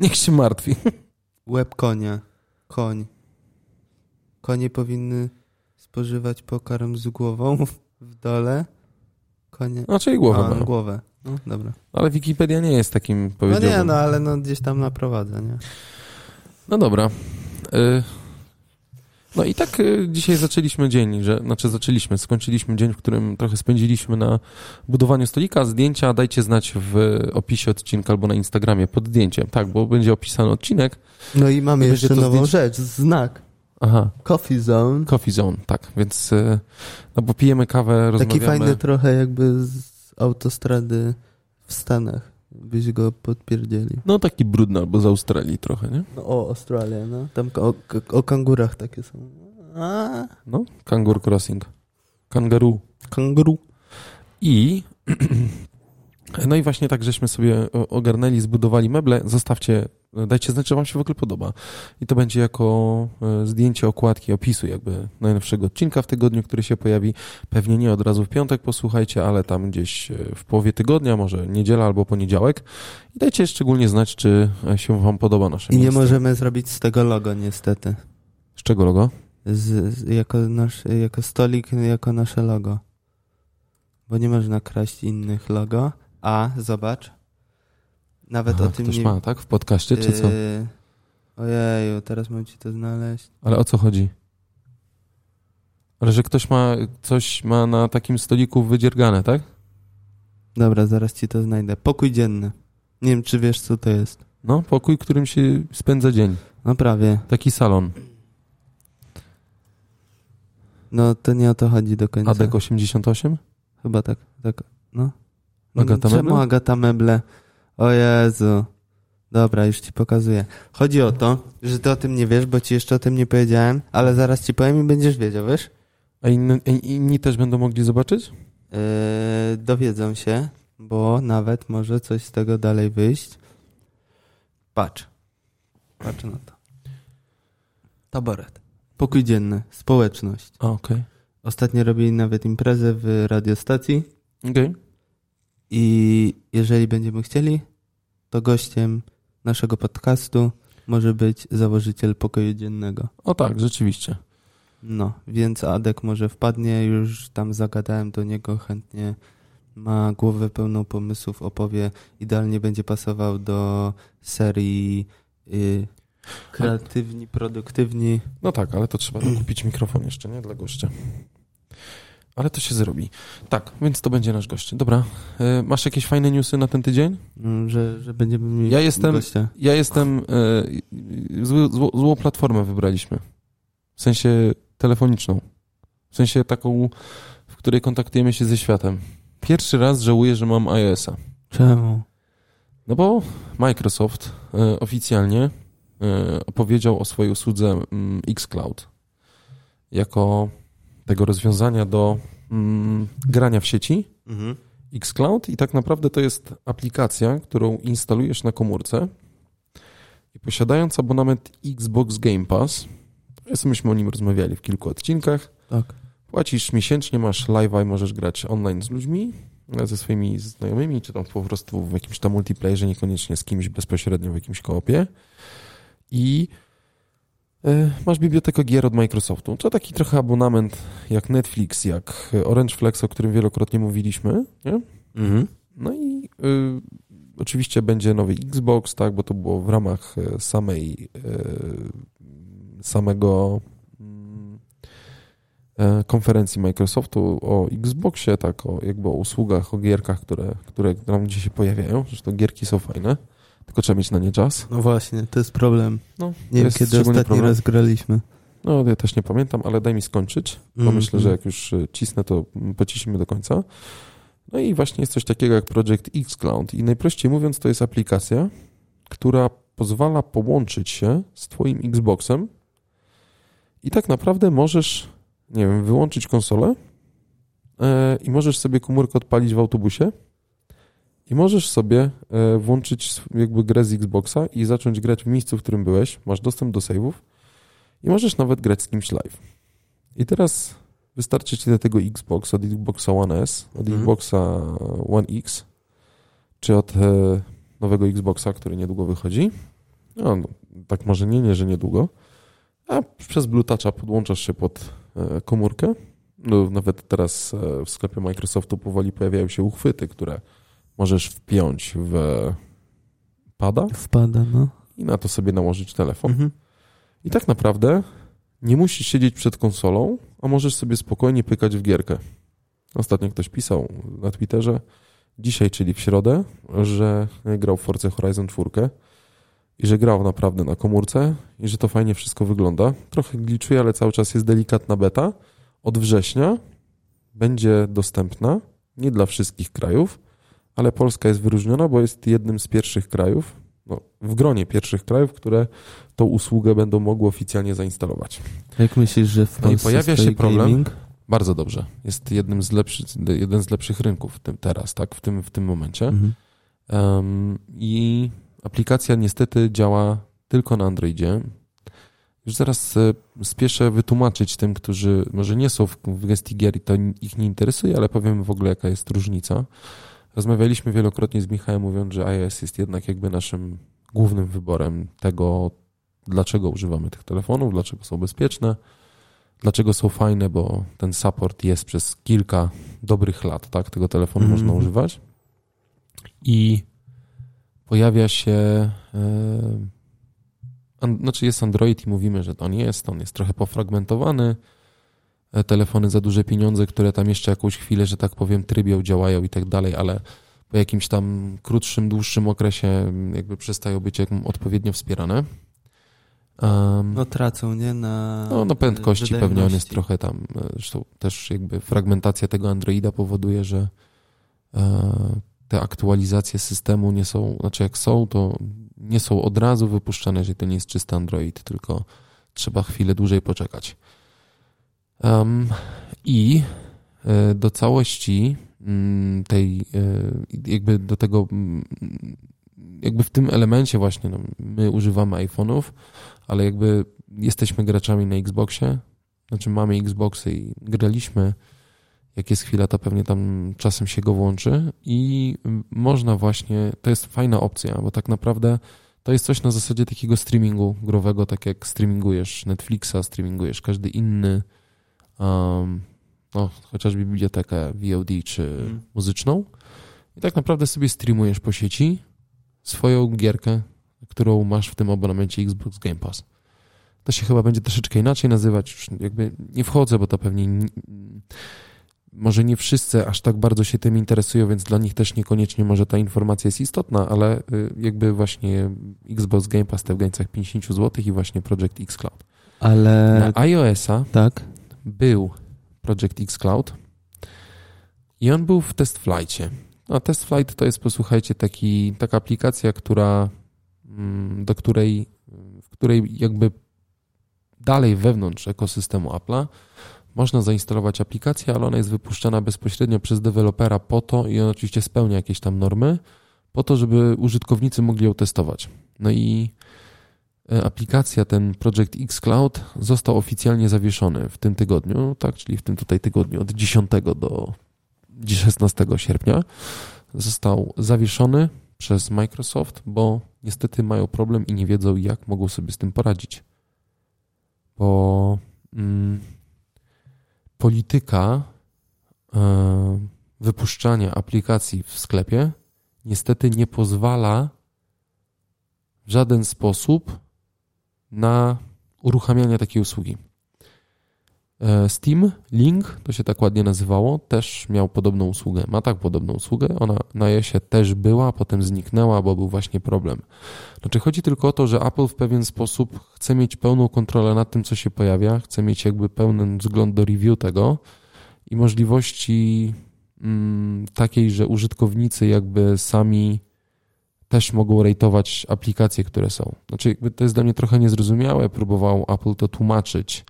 A: Niech się martwi.
B: Łeb konia. Koń. Konie powinny spożywać pokarm z głową w dole. Konie...
A: No, czyli głowę
B: A, głowę. No, dobra.
A: Ale Wikipedia nie jest takim
B: No
A: powiedziałbym.
B: nie, no ale no gdzieś tam naprowadza, nie?
A: No dobra. Y, No i tak y, dzisiaj zaczęliśmy dzień, że, znaczy zaczęliśmy, skończyliśmy dzień, w którym trochę spędziliśmy na budowaniu stolika. Zdjęcia dajcie znać w opisie odcinka albo na Instagramie pod zdjęciem. Tak, bo będzie opisany odcinek.
B: No i mamy jeszcze nową
A: zdjęcie-
B: rzecz. Znak.
A: Aha,
B: Coffee Zone.
A: Coffee Zone, tak, więc y, no bo pijemy kawę, rozmawiamy.
B: Taki fajny trochę jakby z autostrady w Stanach. Byś go podpierdzieli.
A: No taki brudny albo z Australii trochę, nie?
B: No, o, Australia, no. Tam o, o kangurach takie są. A,
A: No, Kangur Crossing. Kangaroo.
B: kanguru.
A: I no i właśnie tak, żeśmy sobie ogarnęli, zbudowali meble. Zostawcie, dajcie znać, czy wam się w ogóle podoba. I to będzie jako e, zdjęcie okładki, opisu jakby najnowszego odcinka w tygodniu, który się pojawi. Pewnie nie od razu w piątek posłuchajcie, ale tam gdzieś e, w połowie tygodnia, może niedziela albo poniedziałek. I dajcie szczególnie znać, czy e, się wam podoba nasze
B: I nie
A: miejsce.
B: możemy zrobić z tego logo, niestety.
A: Z czego logo?
B: Z, z, jako, nasz, jako stolik, jako nasze logo. Bo nie można kraść innych logo. A, zobacz. Nawet
A: Aha,
B: o tym
A: ktoś
B: nie...
A: ma, tak? W podcaście, czy co?
B: Yy, Ojeju, teraz mam ci to znaleźć.
A: Ale o co chodzi? Ale że ktoś ma, coś ma na takim stoliku wydziergane, tak?
B: Dobra, zaraz ci to znajdę. Pokój dzienny. Nie wiem, czy wiesz, co to jest.
A: No, pokój, którym się spędza dzień.
B: No prawie.
A: Taki salon.
B: No to nie o to chodzi do końca.
A: Adek 88?
B: Chyba tak, tak, no. no
A: Agata
B: czemu
A: Meble?
B: Agata Meble? O Jezu. Dobra, już ci pokazuję. Chodzi o to, że ty o tym nie wiesz, bo ci jeszcze o tym nie powiedziałem, ale zaraz ci powiem i będziesz wiedział, wiesz?
A: A inni, inni też będą mogli zobaczyć?
B: Yy, dowiedzą się, bo nawet może coś z tego dalej wyjść. Patrz. Patrz na to. Taboret. Pokój dzienny. Społeczność.
A: Okej.
B: Ostatnio robili nawet imprezę w radiostacji
A: Okej.
B: i jeżeli będziemy chcieli, to gościem naszego podcastu może być założyciel pokoju dziennego.
A: O tak, rzeczywiście.
B: No, więc Adek może wpadnie, już tam zagadałem do niego chętnie. Ma głowę pełną pomysłów, opowie. Idealnie będzie pasował do serii y, kreatywni, produktywni.
A: No tak, ale to trzeba kupić mikrofon jeszcze, nie? Dla gościa. Ale to się zrobi. Tak, więc to będzie nasz gość. Dobra. E, masz jakieś fajne newsy na ten tydzień?
B: mm, Że, że będziemy mieli
A: Ja jestem-
B: gościa.
A: Ja jestem... E, zły, zło, złą platformę wybraliśmy. W sensie telefoniczną. W sensie taką, w której kontaktujemy się ze światem. Pierwszy raz żałuję, że mam iOS-a.
B: Czemu?
A: No bo Microsoft e, oficjalnie opowiedział o swojej usłudze mm, xCloud jako tego rozwiązania do mm, grania w sieci
B: Mhm.
A: xCloud i tak naprawdę to jest aplikacja, którą instalujesz na komórce i posiadając abonament Xbox Game Pass, zresztą myśmy o nim rozmawiali w kilku odcinkach,
B: Tak.
A: Płacisz miesięcznie, masz live'a i możesz grać online z ludźmi, ze swoimi znajomymi, czy tam po prostu w jakimś tam multiplayerze, niekoniecznie z kimś bezpośrednio w jakimś koopie. I e, masz bibliotekę gier od Microsoftu. To taki trochę abonament jak Netflix, jak Orange Flex, o którym wielokrotnie mówiliśmy. Nie?
B: Mhm.
A: No i y, oczywiście będzie nowy Xbox, tak, bo to było w ramach e, samej e, samego mm, e, konferencji Microsoftu o Xboxie, tak o jakby o usługach, o gierkach, które, które tam gdzieś się pojawiają. Zresztą gierki są fajne, tylko trzeba mieć na nie czas.
B: No właśnie, to jest problem.
A: No,
B: Nie wiem, kiedy ostatni
A: problem.
B: raz graliśmy.
A: No, ja też nie pamiętam, ale daj mi skończyć, bo
B: Mhm.
A: myślę, że jak już e, cisnę, to mm, pocisimy do końca. No i właśnie jest coś takiego jak Project Xcloud i najprościej mówiąc to jest aplikacja, która pozwala połączyć się z twoim Xboxem i tak naprawdę możesz, nie wiem, wyłączyć konsolę e, i możesz sobie komórkę odpalić w autobusie i możesz sobie e, włączyć jakby grę z Xboxa i zacząć grać w miejscu, w którym byłeś, masz dostęp do save'ów i możesz nawet grać z kimś live. I teraz wystarczy ci do tego Xbox od Xboxa One S, od
B: Mhm.
A: Xboxa One X, czy od e, nowego Xboxa, który niedługo wychodzi. No, no, tak może nie, nie, że niedługo. A przez Bluetooth'a podłączasz się pod e, komórkę. No, nawet teraz w sklepie Microsoftu powoli pojawiają się uchwyty, które możesz wpiąć w pada
B: Wpada, no.
A: i na to sobie nałożyć telefon.
B: Mhm.
A: I tak naprawdę nie musisz siedzieć przed konsolą, a możesz sobie spokojnie pykać w gierkę. Ostatnio ktoś pisał na Twitterze, dzisiaj, czyli w środę, że grał w Forza Horizon 4 i że grał naprawdę na komórce i że to fajnie wszystko wygląda. Trochę glitchuje, ale cały czas jest delikatna beta. Od września będzie dostępna, nie dla wszystkich krajów, ale Polska jest wyróżniona, bo jest jednym z pierwszych krajów, no, w gronie pierwszych krajów, które tą usługę będą mogły oficjalnie zainstalować.
B: Jak myślisz, że w
A: No i
B: Polsce
A: pojawia się problem.
B: gaming?
A: Bardzo dobrze. Jest jednym z lepszych, jeden z lepszych rynków w tym teraz, tak, w tym, w tym momencie.
B: Mhm.
A: Um, I aplikacja niestety działa tylko na Androidzie. Już zaraz e, spieszę wytłumaczyć tym, którzy może nie są w, w gestii gier i to ich nie interesuje, ale powiem w ogóle, jaka jest różnica. Rozmawialiśmy wielokrotnie z Michałem, mówiąc, że iOS jest jednak jakby naszym głównym wyborem tego, dlaczego używamy tych telefonów, dlaczego są bezpieczne, dlaczego są fajne, bo ten support jest przez kilka dobrych lat, tak? Tego telefonu
B: Mhm.
A: można używać. I pojawia się. E, an, znaczy jest Android i mówimy, że to nie jest. On jest trochę pofragmentowany. E, Telefony za duże pieniądze, które tam jeszcze jakąś chwilę, że tak powiem, trybią, działają i tak dalej, ale po jakimś tam krótszym, dłuższym okresie jakby przestają być jak odpowiednio wspierane. Um,
B: No tracą, nie? Na,
A: no, na prędkości pewnie on jest trochę tam. e, Zresztą też jakby fragmentacja tego Androida powoduje, że e, te aktualizacje systemu nie są, znaczy jak są, to nie są od razu wypuszczane, jeżeli to nie jest czysty Android, tylko trzeba chwilę dłużej poczekać. Em, I e, do całości mm, tej, e, jakby do tego, mm, jakby w tym elemencie właśnie no, my używamy iPhone'ów, ale jakby jesteśmy graczami na Xboxie, znaczy mamy Xboxy i graliśmy, jak jest chwila, to pewnie tam czasem się go włączy i można właśnie, to jest fajna opcja, bo tak naprawdę to jest coś na zasadzie takiego streamingu growego, tak jak streamingujesz Netflixa, streamingujesz każdy inny, um, no, chociażby bibliotekę VOD czy
B: Mm.
A: muzyczną i tak naprawdę sobie streamujesz po sieci swoją gierkę, którą masz w tym abonamencie Xbox Game Pass. To się chyba będzie troszeczkę inaczej nazywać. Już jakby nie wchodzę, bo to pewnie może nie wszyscy aż tak bardzo się tym interesują, więc dla nich też niekoniecznie może ta informacja jest istotna, ale y, jakby właśnie Xbox Game Pass te w granicach 50 zł i właśnie Project X Cloud.
B: Ale
A: Na iOS-a
B: tak.
A: Był Project X Cloud i on był w test flightie. A test flight to jest, posłuchajcie, taki, taka aplikacja, która, mm, do której, w której jakby dalej wewnątrz ekosystemu Apple'a można zainstalować aplikację, ale ona jest wypuszczana bezpośrednio przez dewelopera po to, i on oczywiście spełnia jakieś tam normy, po to, żeby użytkownicy mogli ją testować. No i aplikacja, ten Project X Cloud został oficjalnie zawieszony w tym tygodniu, tak, czyli w tym tutaj tygodniu od 10 do 16 sierpnia. Został zawieszony przez Microsoft, bo niestety mają problem i nie wiedzą, jak mogą sobie z tym poradzić. Bo mm, polityka e, wypuszczania aplikacji w sklepie niestety nie pozwala w żaden sposób na uruchamianie takiej usługi. E, Steam Link, to się tak ładnie nazywało, też miał podobną usługę. Ma tak podobną usługę. Ona na iOSie też była, potem zniknęła, bo był właśnie problem. Znaczy chodzi tylko o to, że Apple w pewien sposób chce mieć pełną kontrolę nad tym, co się pojawia, chce mieć jakby pełny wzgląd do review tego i możliwości mm, takiej, że użytkownicy jakby sami też mogą rejtować aplikacje, które są. Znaczy, to jest dla mnie trochę niezrozumiałe. Próbował Apple to tłumaczyć,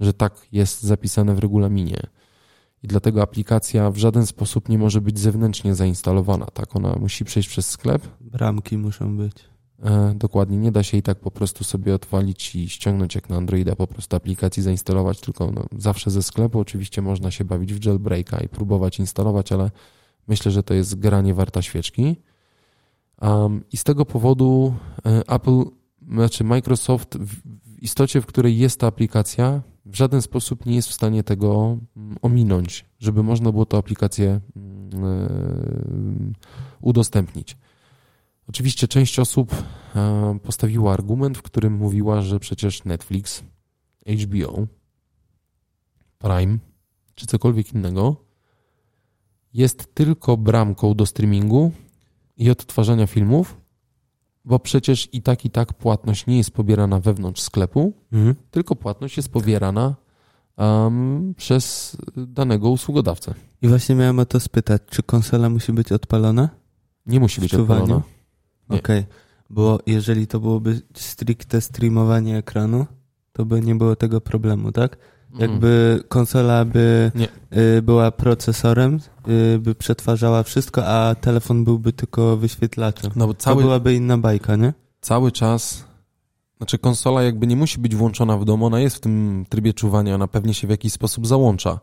A: że tak jest zapisane w regulaminie. I dlatego aplikacja w żaden sposób nie może być zewnętrznie zainstalowana. Tak, ona musi przejść przez sklep.
B: Bramki muszą być.
A: E, dokładnie, nie da się i tak po prostu sobie odwalić i ściągnąć jak na Androida po prostu aplikacji, zainstalować, tylko no, zawsze ze sklepu. Oczywiście można się bawić w jailbreaka i próbować instalować, ale myślę, że to jest granie warta świeczki. Um, I z tego powodu e, Apple, znaczy Microsoft w, istocie, w której jest ta aplikacja, w żaden sposób nie jest w stanie tego mm, ominąć, żeby można było tę aplikację mm, e, udostępnić. Oczywiście część osób e, postawiła argument, w którym mówiła, że przecież Netflix, HBO, Prime czy cokolwiek innego jest tylko bramką do streamingu i odtwarzania filmów, bo przecież i tak, i tak płatność nie jest pobierana wewnątrz sklepu, mhm. tylko płatność jest pobierana um, przez danego usługodawcę.
B: I właśnie miałem o to spytać, czy konsola musi być odpalona?
A: Nie musi być odpalona.
B: Okej, okay. bo jeżeli to byłoby stricte streamowanie ekranu, to by nie było tego problemu, tak? Jakby konsola by. Y, była procesorem, y, by przetwarzała wszystko, a telefon byłby tylko wyświetlaczem. No bo cały, to byłaby inna bajka, nie?
A: Cały czas, znaczy konsola jakby nie musi być włączona w domu, ona jest w tym trybie czuwania, ona pewnie się w jakiś sposób załącza.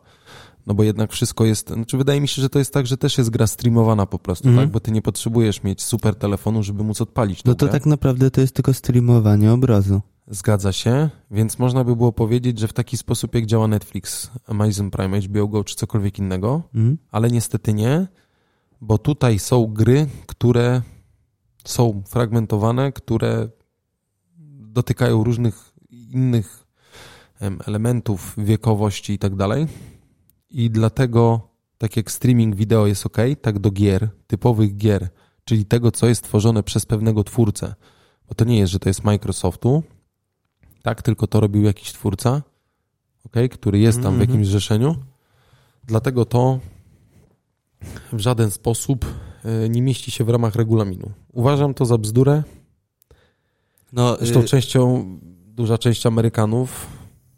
A: No bo jednak wszystko jest, znaczy wydaje mi się, że to jest tak, że też jest gra streamowana po prostu, mm. tak? Bo ty nie potrzebujesz mieć super telefonu, żeby móc odpalić.
B: No to grę. tak naprawdę to jest tylko streamowanie obrazu.
A: Zgadza się, więc można by było powiedzieć, że w taki sposób jak działa Netflix, Amazon Prime, HBO Go czy cokolwiek innego, mm. ale niestety nie, bo tutaj są gry, które są fragmentowane, które dotykają różnych innych elementów wiekowości i tak dalej. I dlatego, tak jak streaming wideo jest ok, tak do gier, typowych gier, czyli tego, co jest tworzone przez pewnego twórcę, bo to nie jest, że to jest Microsoftu, tak, tylko to robił jakiś twórca, okay, który jest tam w mhm. jakimś zrzeszeniu. Dlatego to w żaden sposób e, nie mieści się w ramach regulaminu. Uważam to za bzdurę. No, Zresztą y częścią, duża część Amerykanów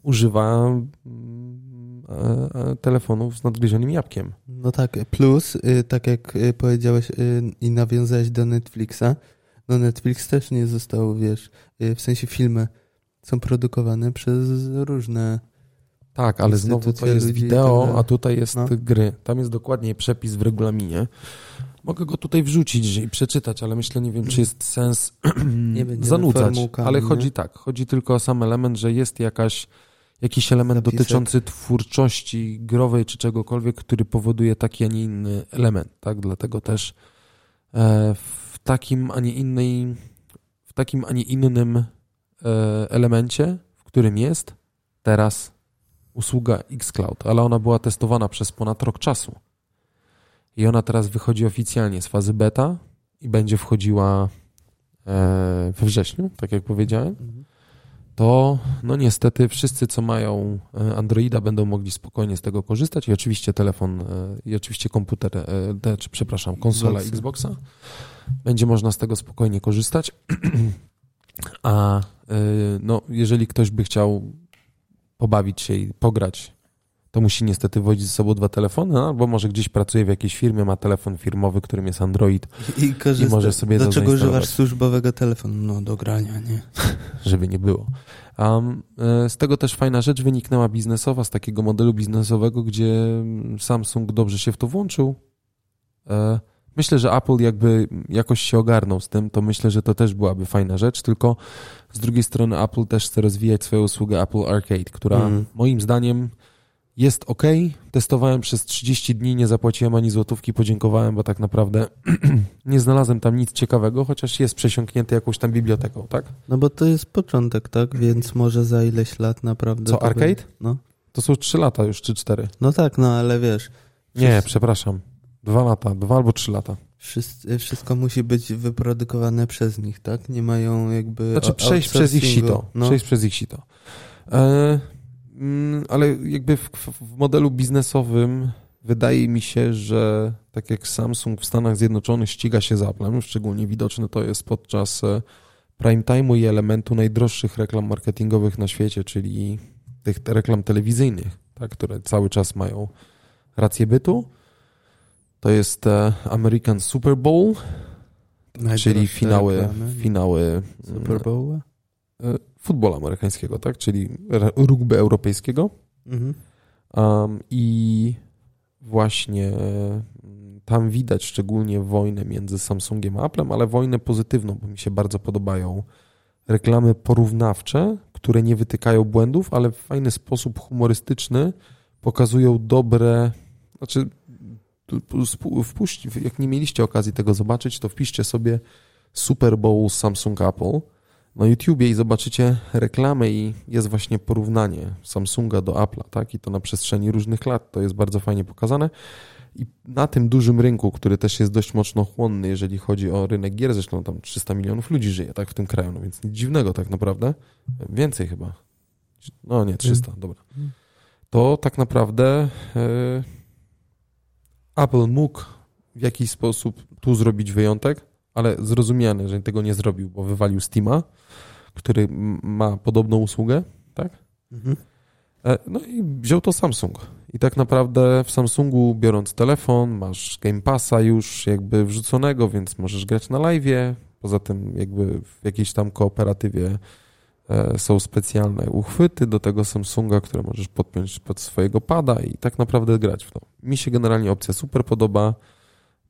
A: używa mm, e, e, telefonów z nadgryzionym jabłkiem.
B: No tak, plus, y, tak jak y, powiedziałeś i nawiązałeś do Netflixa, no Netflix też nie został, wiesz, w sensie filmy są produkowane przez różne.
A: Tak, ale znowu to jest wideo, tak a tutaj jest no. gry. Tam jest dokładnie przepis w regulaminie. Mogę go tutaj wrzucić i przeczytać, ale myślę, nie wiem, czy jest sens zanudzać. Ale chodzi nie? tak, chodzi tylko o sam element, że jest jakaś, jakiś element Zapisek. dotyczący twórczości growej czy czegokolwiek, który powoduje taki, a nie inny element. Tak? Dlatego też e, w takim, a nie innej, w takim, a nie innym elemencie, w którym jest teraz usługa xCloud, ale ona była testowana przez ponad rok czasu. I ona teraz wychodzi oficjalnie z fazy beta i będzie wchodziła e, we wrześniu, tak jak powiedziałem. To no niestety wszyscy, co mają e, Androida, będą mogli spokojnie z tego korzystać i oczywiście telefon, i oczywiście komputer, czy przepraszam, konsola Xboxa. Będzie można z tego spokojnie korzystać. A y, no, jeżeli ktoś by chciał pobawić się i pograć, to musi niestety wozić ze sobą dwa telefony, no, albo może gdzieś pracuje w jakiejś firmie, ma telefon firmowy, którym jest Android i, korzysta. i może sobie
B: Do czego używasz służbowego telefonu? No do grania, nie?
A: Żeby nie było. Um, z tego też fajna rzecz wyniknęła biznesowa, z takiego modelu biznesowego, gdzie Samsung dobrze się w to włączył. E, Myślę, że Apple jakby jakoś się ogarnął z tym, to myślę, że to też byłaby fajna rzecz, tylko z drugiej strony Apple też chce rozwijać swoją usługę Apple Arcade, która mm. moim zdaniem jest ok. Testowałem przez 30 dni, nie zapłaciłem ani złotówki, podziękowałem, bo tak naprawdę nie znalazłem tam nic ciekawego, chociaż jest przesiąknięty jakąś tam biblioteką, tak?
B: No bo to jest początek, tak? Więc może za ileś lat naprawdę...
A: Co, Arcade? By... No. To są trzy lata już, czy cztery.
B: No tak, no ale wiesz,
A: Nie,
B: Wszyscy-
A: przepraszam. Dwa lata, dwa albo trzy lata.
B: wszyscy, wszystko musi być wyprodukowane przez nich, tak? Nie mają jakby...
A: Znaczy przejść przez ich sito.
B: No.
A: Przejść przez ich sito. E, mm, ale jakby w, w modelu biznesowym wydaje mi się, że tak jak Samsung w Stanach Zjednoczonych ściga się z Applem, szczególnie widoczne to jest podczas e, prime time'u i elementu najdroższych reklam marketingowych na świecie, czyli tych reklam telewizyjnych, tak, które cały czas mają rację bytu. To jest e, American Super Bowl,
B: Najdroższe
A: czyli finały,
B: reklamy.
A: finały mm,
B: Super Bowl?
A: e, futbolu amerykańskiego, tak? Czyli rugby europejskiego.
B: Mhm.
A: Um, I właśnie mm, tam widać szczególnie wojnę między Samsungiem a Applem, ale wojnę pozytywną, bo mi się bardzo podobają reklamy porównawcze, które nie wytykają błędów, ale w fajny sposób humorystyczny pokazują dobre, znaczy wpuść, jak nie mieliście okazji tego zobaczyć, to wpiszcie sobie Super Bowl Samsung Apple na YouTubie i zobaczycie reklamę i jest właśnie porównanie Samsunga do Apple'a, tak? I to na przestrzeni różnych lat, to jest bardzo fajnie pokazane. I na tym dużym rynku, który też jest dość mocno chłonny, jeżeli chodzi o rynek gier, zresztą tam 300 milionów ludzi żyje, tak, w tym kraju, no więc nic dziwnego tak naprawdę. Więcej chyba. No nie, 300, dobra. To tak naprawdę e, Apple mógł w jakiś sposób tu zrobić wyjątek, ale zrozumiane, że tego nie zrobił, bo wywalił Steama, który ma podobną usługę, tak?
B: Mhm.
A: E, No i wziął to Samsung. I tak naprawdę w Samsungu biorąc telefon, masz Game Passa już jakby wrzuconego, więc możesz grać na live'ie. Poza tym jakby w jakiejś tam kooperatywie są specjalne uchwyty do tego Samsunga, które możesz podpiąć pod swojego pada i tak naprawdę grać w to. Mi się generalnie opcja super podoba,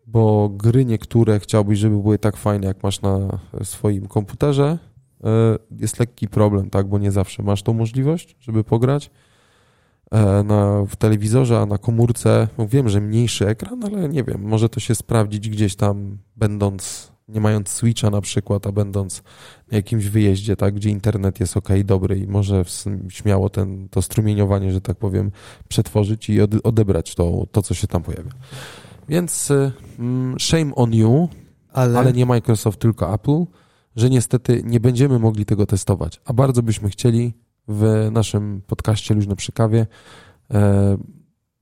A: bo gry niektóre chciałbyś, żeby były tak fajne, jak masz na swoim komputerze. E, Jest lekki problem, tak, bo nie zawsze masz tą możliwość, żeby pograć e, na, w telewizorze, a na komórce, wiem, że mniejszy ekran, ale nie wiem, może to się sprawdzić gdzieś tam, będąc, nie mając switcha na przykład, a będąc na jakimś wyjeździe, tak, gdzie internet jest ok, dobry i może śmiało ten, to strumieniowanie, że tak powiem, przetworzyć i od, odebrać to, to, co się tam pojawia. Więc y, mm, shame on you,
B: Ale,
A: ale nie Microsoft, tylko Apple, że niestety nie będziemy mogli tego testować. A bardzo byśmy chcieli w naszym podcaście Luźno przy kawie e,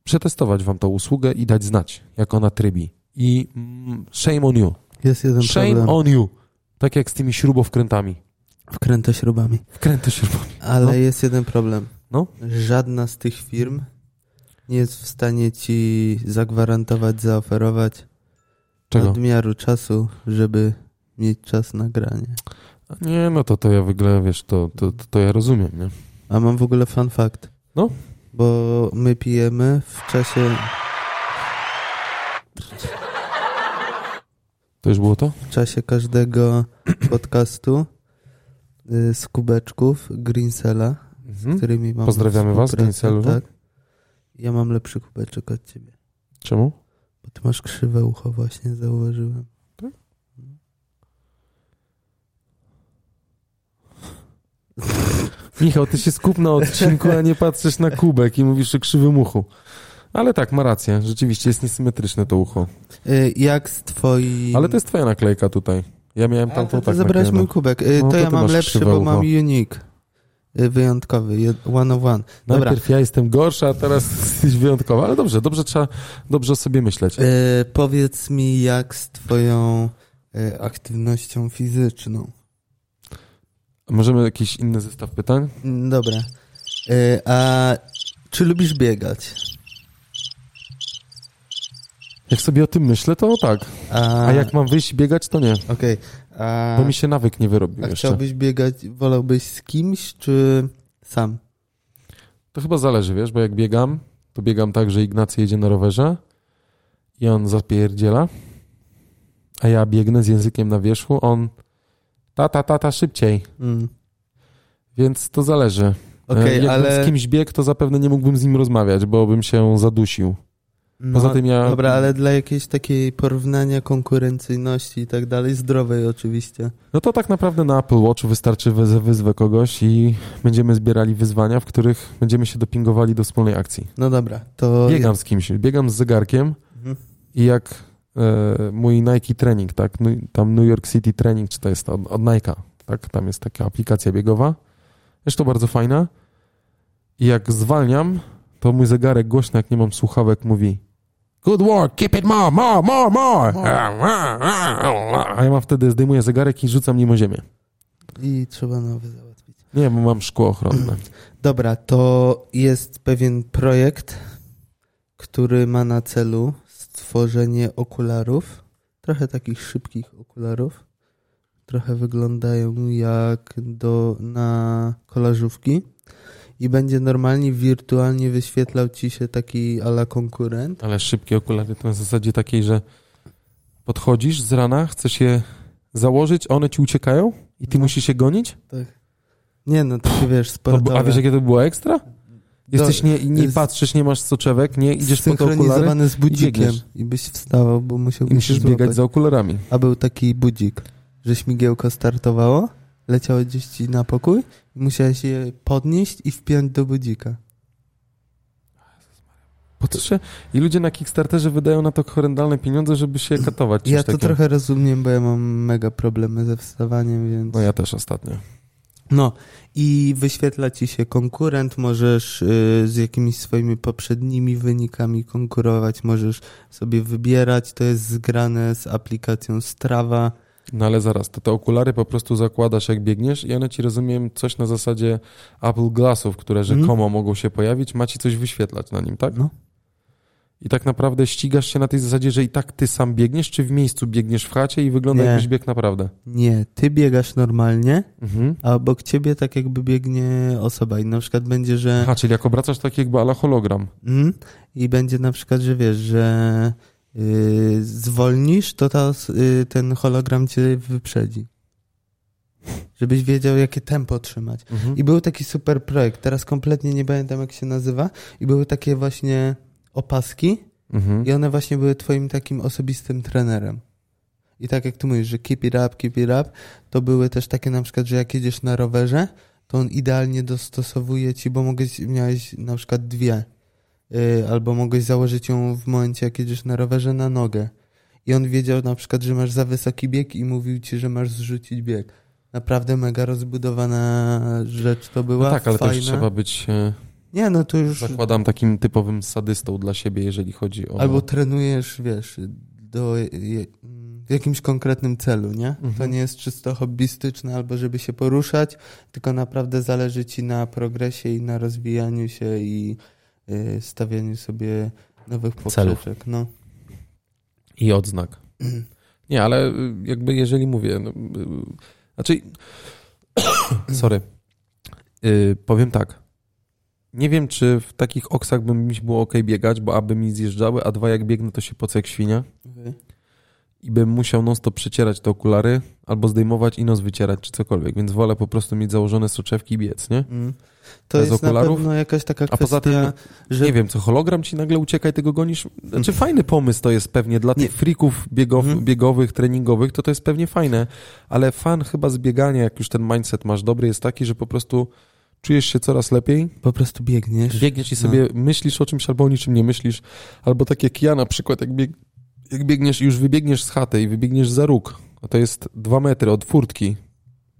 A: przetestować wam tą usługę i dać znać, jak ona trybi. I mm, shame on you.
B: Jest jeden
A: Shame
B: problem.
A: on you. Tak jak z tymi śrubowkrętami.
B: Wkręta śrubami.
A: Wkręty śrubami.
B: Ale
A: No.
B: jest jeden problem.
A: No.
B: Żadna z tych firm nie jest w stanie ci zagwarantować, zaoferować
A: Czego?
B: nadmiaru czasu, żeby mieć czas na granie.
A: Nie, no to, to ja w ogóle, wiesz, to, to, to, to ja rozumiem, nie?
B: A mam w ogóle fun fact.
A: No.
B: Bo my pijemy w czasie,
A: To już było to?
B: w czasie każdego podcastu y, z kubeczków Greensela, z
A: Mhm.
B: którymi mam
A: Pozdrawiamy was, Greenselu.
B: Tak. Ja mam lepszy kubeczek od ciebie.
A: Czemu?
B: Bo ty masz krzywe ucho, właśnie zauważyłem.
A: Michał, ty się skup na odcinku, a nie patrzysz na kubek i mówisz o krzywym uchu. Ale tak, ma rację. Rzeczywiście jest niesymetryczne to ucho.
B: Y, Jak z twoim...
A: Ale to jest twoja naklejka tutaj. Ja miałem
B: A,
A: tamtą
B: to
A: tak
B: zabrałeś mój kubek. Y,
A: No,
B: to
A: to
B: ja mam lepszy, bo
A: ucho.
B: mam unique. Y, Wyjątkowy, one of one. Dobra.
A: Najpierw ja jestem gorsza, a teraz jesteś wyjątkowa. Ale dobrze, dobrze trzeba dobrze o sobie myśleć.
B: Powiedz mi, jak z twoją aktywnością fizyczną?
A: Możemy jakiś inny zestaw pytań?
B: Dobra. A czy lubisz biegać?
A: Jak sobie o tym myślę, to tak.
B: A,
A: A jak mam wyjść biegać, to nie.
B: Okej. A,
A: Bo mi się nawyk nie wyrobił
B: a
A: jeszcze.
B: chciałbyś biegać, wolałbyś z kimś, czy sam?
A: To chyba zależy, wiesz, bo jak biegam, to biegam tak, że Ignacy jedzie na rowerze i on zapierdziela, a ja biegnę z językiem na wierzchu, on tata, tata, szybciej.
B: Mm.
A: Więc to zależy. E, Jakbym
B: ale...
A: z kimś biegł, to zapewne nie mógłbym z nim rozmawiać, bo bym się zadusił.
B: No,
A: Poza tym ja-
B: Dobra, ale dla jakiejś takiej porównania, konkurencyjności i tak dalej, zdrowej oczywiście.
A: No to tak naprawdę na Apple Watch wystarczy wyzwę kogoś i będziemy zbierali wyzwania, w których będziemy się dopingowali do wspólnej akcji.
B: No dobra, to...
A: Biegam z kimś, biegam z zegarkiem
B: Mhm.
A: i jak e, mój Nike Training, tak, tam New York City Training, czy to jest od, od Nike'a, tak, tam jest taka aplikacja biegowa, zresztą bardzo fajna i jak zwalniam, to mój zegarek głośno, jak nie mam słuchawek, mówi Good work, keep it more, more, more, more. A ja mam wtedy, zdejmuję zegarek i rzucam nim o ziemię.
B: I trzeba nowy załatwić.
A: Nie, bo mam szkło ochronne.
B: Dobra, to jest pewien projekt, który ma na celu stworzenie okularów, trochę takich szybkich okularów. Trochę wyglądają jak do, na kolażówki i będzie normalnie wirtualnie wyświetlał ci się taki ala konkurent.
A: Ale szybkie okulary to na zasadzie takiej, że podchodzisz z rana, chcesz je założyć, one ci uciekają i ty
B: No.
A: musisz się gonić?
B: Nie no, takie wiesz,
A: To,
B: sportowe.
A: a wiesz, jakie to było ekstra? Jesteś nie, nie patrzysz, nie masz soczewek, nie idziesz po te okulary
B: z budzikiem
A: biegniesz.
B: i byś wstawał, bo musiałbyś
A: i musisz
B: złapać.
A: biegać za okularami.
B: A był taki budzik, że śmigiełko startowało, leciało gdzieś ci na pokój i musiałeś je podnieść i wpiąć do budzika.
A: Po co się... I ludzie na Kickstarterze wydają na to horrendalne pieniądze, żeby się katować.
B: Ja to
A: takim.
B: trochę rozumiem, bo ja mam mega problemy ze wstawaniem, więc...
A: No ja też ostatnio.
B: No i wyświetla ci się konkurent, możesz y, z jakimiś swoimi poprzednimi wynikami konkurować, możesz sobie wybierać, to jest zgrane z aplikacją Strava.
A: No ale zaraz, to te okulary po prostu zakładasz jak biegniesz i one ci, rozumiem, coś na zasadzie Apple Glassów, które rzekomo mogą się pojawić, ma ci coś wyświetlać na nim, tak?
B: No.
A: I tak naprawdę ścigasz się na tej zasadzie, że i tak ty sam biegniesz, czy w miejscu biegniesz w chacie i wygląda
B: Nie.
A: jakbyś biegł naprawdę?
B: Nie, ty biegasz normalnie,
A: Mhm.
B: a obok ciebie tak jakby biegnie osoba i na przykład będzie, że...
A: Aha, czyli jak obracasz tak jakby ala hologram.
B: Mm, I będzie na przykład, że wiesz, że y, zwolnisz, to ta, y, ten hologram cię wyprzedzi. Żebyś wiedział, jakie tempo trzymać.
A: Mhm.
B: I był taki super projekt, teraz kompletnie nie pamiętam, jak się nazywa, i były takie właśnie opaski,
A: Mhm.
B: i one właśnie były twoim takim osobistym trenerem. I tak jak ty mówisz, że keep it up, keep it up, to były też takie na przykład, że jak jedziesz na rowerze, to on idealnie dostosowuje ci, bo mogłeś, miałeś na przykład dwie, albo mogłeś założyć ją w momencie, jak jedziesz na rowerze na nogę. I on wiedział na przykład, że masz za wysoki bieg i mówił ci, że masz zrzucić bieg. Naprawdę mega rozbudowana rzecz to była,
A: No tak, ale
B: fajna.
A: też trzeba być, e,
B: Nie, no to już...
A: zakładam, takim typowym sadystą dla siebie, jeżeli chodzi o...
B: Albo trenujesz, wiesz, do, w jakimś konkretnym celu, nie?
A: Mhm.
B: To nie jest czysto hobbystyczne albo żeby się poruszać, tylko naprawdę zależy ci na progresie i na rozwijaniu się i y, stawianiu sobie nowych
A: Celów.
B: poprzeczek. No.
A: I odznak. Nie, ale y, jakby jeżeli mówię, no, y, znaczy, sorry, Y, powiem tak. Nie wiem, czy w takich oksach by mi było ok biegać, bo aby mi zjeżdżały, a dwa jak biegnę, to się pocę jak świnia i bym musiał non stop przecierać te okulary, albo zdejmować i nos wycierać, czy cokolwiek, więc wolę po prostu mieć założone soczewki i biec, nie?
B: Mm. To
A: Bez
B: jest na
A: okularów?
B: pewno jakaś taka
A: A
B: kwestia,
A: poza tym,
B: że
A: nie wiem, co hologram ci nagle ucieka i tego gonisz. Znaczy fajny pomysł to jest pewnie dla
B: Nie.
A: tych freaków biegow,
B: Mhm.
A: biegowych, treningowych, to to jest pewnie fajne, ale fan chyba z biegania, jak już ten mindset masz dobry, jest taki, że po prostu czujesz się coraz lepiej,
B: po prostu biegniesz.
A: biegniesz i
B: No.
A: sobie myślisz o czymś albo o niczym nie myślisz, albo tak jak ja na przykład, jak, bieg, jak biegniesz już wybiegniesz z chaty i wybiegniesz za róg, a to jest dwa metry od furtki,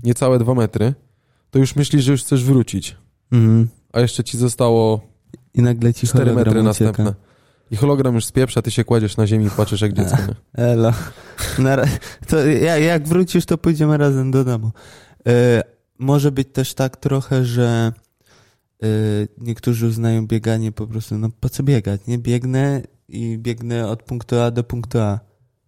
A: niecałe dwa metry, to już myślisz, że już chcesz wrócić,
B: Mhm.
A: a jeszcze ci zostało
B: I nagle ci
A: 4
B: hologram
A: metry
B: ucieka.
A: następne. I hologram już spieprza, ty się kładziesz na ziemi i płaczesz jak dziecko. Nie?
B: Elo. Na, to jak, jak wrócisz, to pójdziemy razem do domu. E, może być też tak trochę, że e, niektórzy uznają bieganie po prostu, no po co biegać, nie? Biegnę i biegnę od punktu A do punktu A.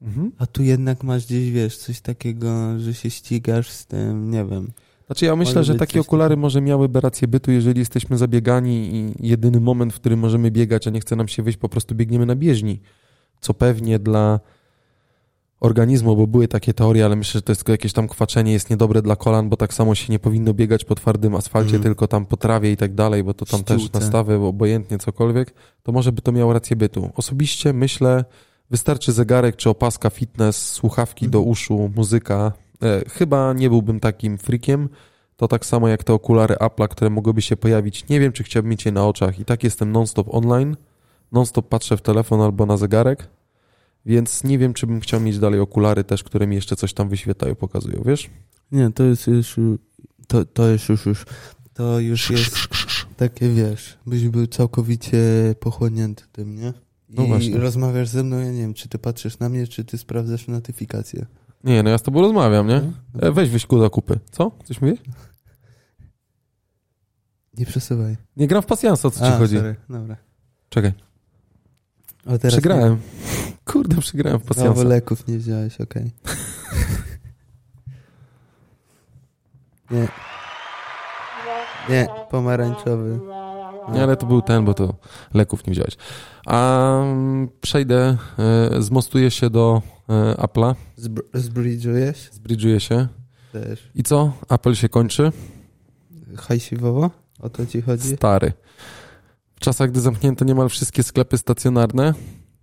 A: Mhm.
B: A tu jednak masz gdzieś, wiesz, coś takiego, że się ścigasz z tym, nie wiem.
A: Znaczy ja myślę, że takie okulary
B: takiego.
A: może miałyby rację bytu, jeżeli jesteśmy zabiegani i jedyny moment, w którym możemy biegać, a nie chce nam się wyjść, po prostu biegniemy na bieżni. Co pewnie dla organizmu, bo były takie teorie, ale myślę, że to jest tylko jakieś tam kwaczenie, jest niedobre dla kolan, bo tak samo się nie powinno biegać po twardym asfalcie,
B: Mhm.
A: tylko tam po trawie i tak dalej, bo to tam też
B: Ściółce.
A: nastawy, obojętnie cokolwiek, to może by to miało rację bytu. Osobiście myślę, wystarczy zegarek czy opaska fitness, słuchawki
B: Mhm.
A: do uszu, muzyka. E, chyba nie byłbym takim freakiem. To tak samo jak te okulary Apple'a, które mogłyby się pojawić. Nie wiem, czy chciałbym mieć je na oczach. I tak jestem non-stop online, non-stop patrzę w telefon albo na zegarek, więc nie wiem, czy bym chciał mieć dalej okulary też, które mi jeszcze coś tam wyświetlają, pokazują, wiesz?
B: Nie, to jest już, to, to jest już, już, to już jest takie, wiesz, byś był całkowicie pochłonięty tym, nie? I
A: No właśnie.
B: rozmawiasz ze mną, ja nie wiem, czy ty patrzysz na mnie, czy ty sprawdzasz notyfikacje.
A: Nie, no ja z tobą rozmawiam, nie?
B: No.
A: E, weź wyśku do kupy. Co? Coś mówisz?
B: Nie przesuwaj.
A: Nie gram w pasjansa, o co ci
B: A,
A: chodzi?
B: sorry, dobra.
A: Czekaj, Przegrałem. Kurde, przegrałem w
B: Nie. Znowu
A: pasjansa.
B: leków nie wziąłeś, okej. nie. Nie, pomarańczowy.
A: Nie, ale to był ten, bo to leków nie wziąłeś. A mm, przejdę, e, zmostuję się do e, Apple'a,
B: Zbr- zbridżujesz?
A: zbridżuję się.
B: Też.
A: I co? Apple się kończy?
B: Hajsiwowo? O to ci chodzi?
A: Stary. W czasach, gdy zamknięto niemal wszystkie sklepy stacjonarne,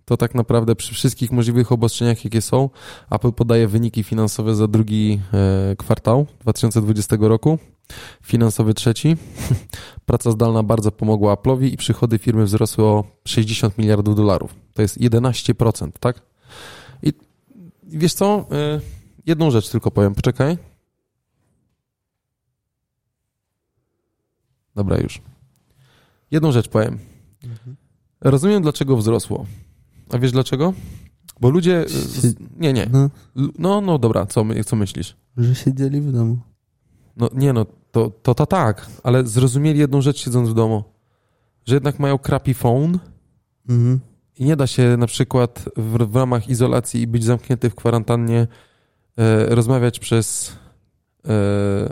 A: to tak naprawdę przy wszystkich możliwych obostrzeniach, jakie są, Apple podaje wyniki finansowe za drugi e, kwartał 2020 roku, finansowy trzeci. Praca zdalna bardzo pomogła Apple'owi i przychody firmy wzrosły o 60 miliardów dolarów. To jest 11%, tak? I wiesz co? E, jedną rzecz tylko powiem, poczekaj. Dobra, już. Jedną rzecz powiem.
B: Mhm.
A: Rozumiem, dlaczego wzrosło. A wiesz dlaczego? Bo ludzie. Z, nie, nie.
B: No,
A: No, no dobra, co, co myślisz?
B: że siedzieli w domu.
A: No nie, no to, to, to tak, ale zrozumieli jedną rzecz siedząc w domu. Że jednak mają crappy phone
B: Mhm.
A: i nie da się na przykład w, w ramach izolacji i być zamknięty w kwarantannie e, rozmawiać przez e,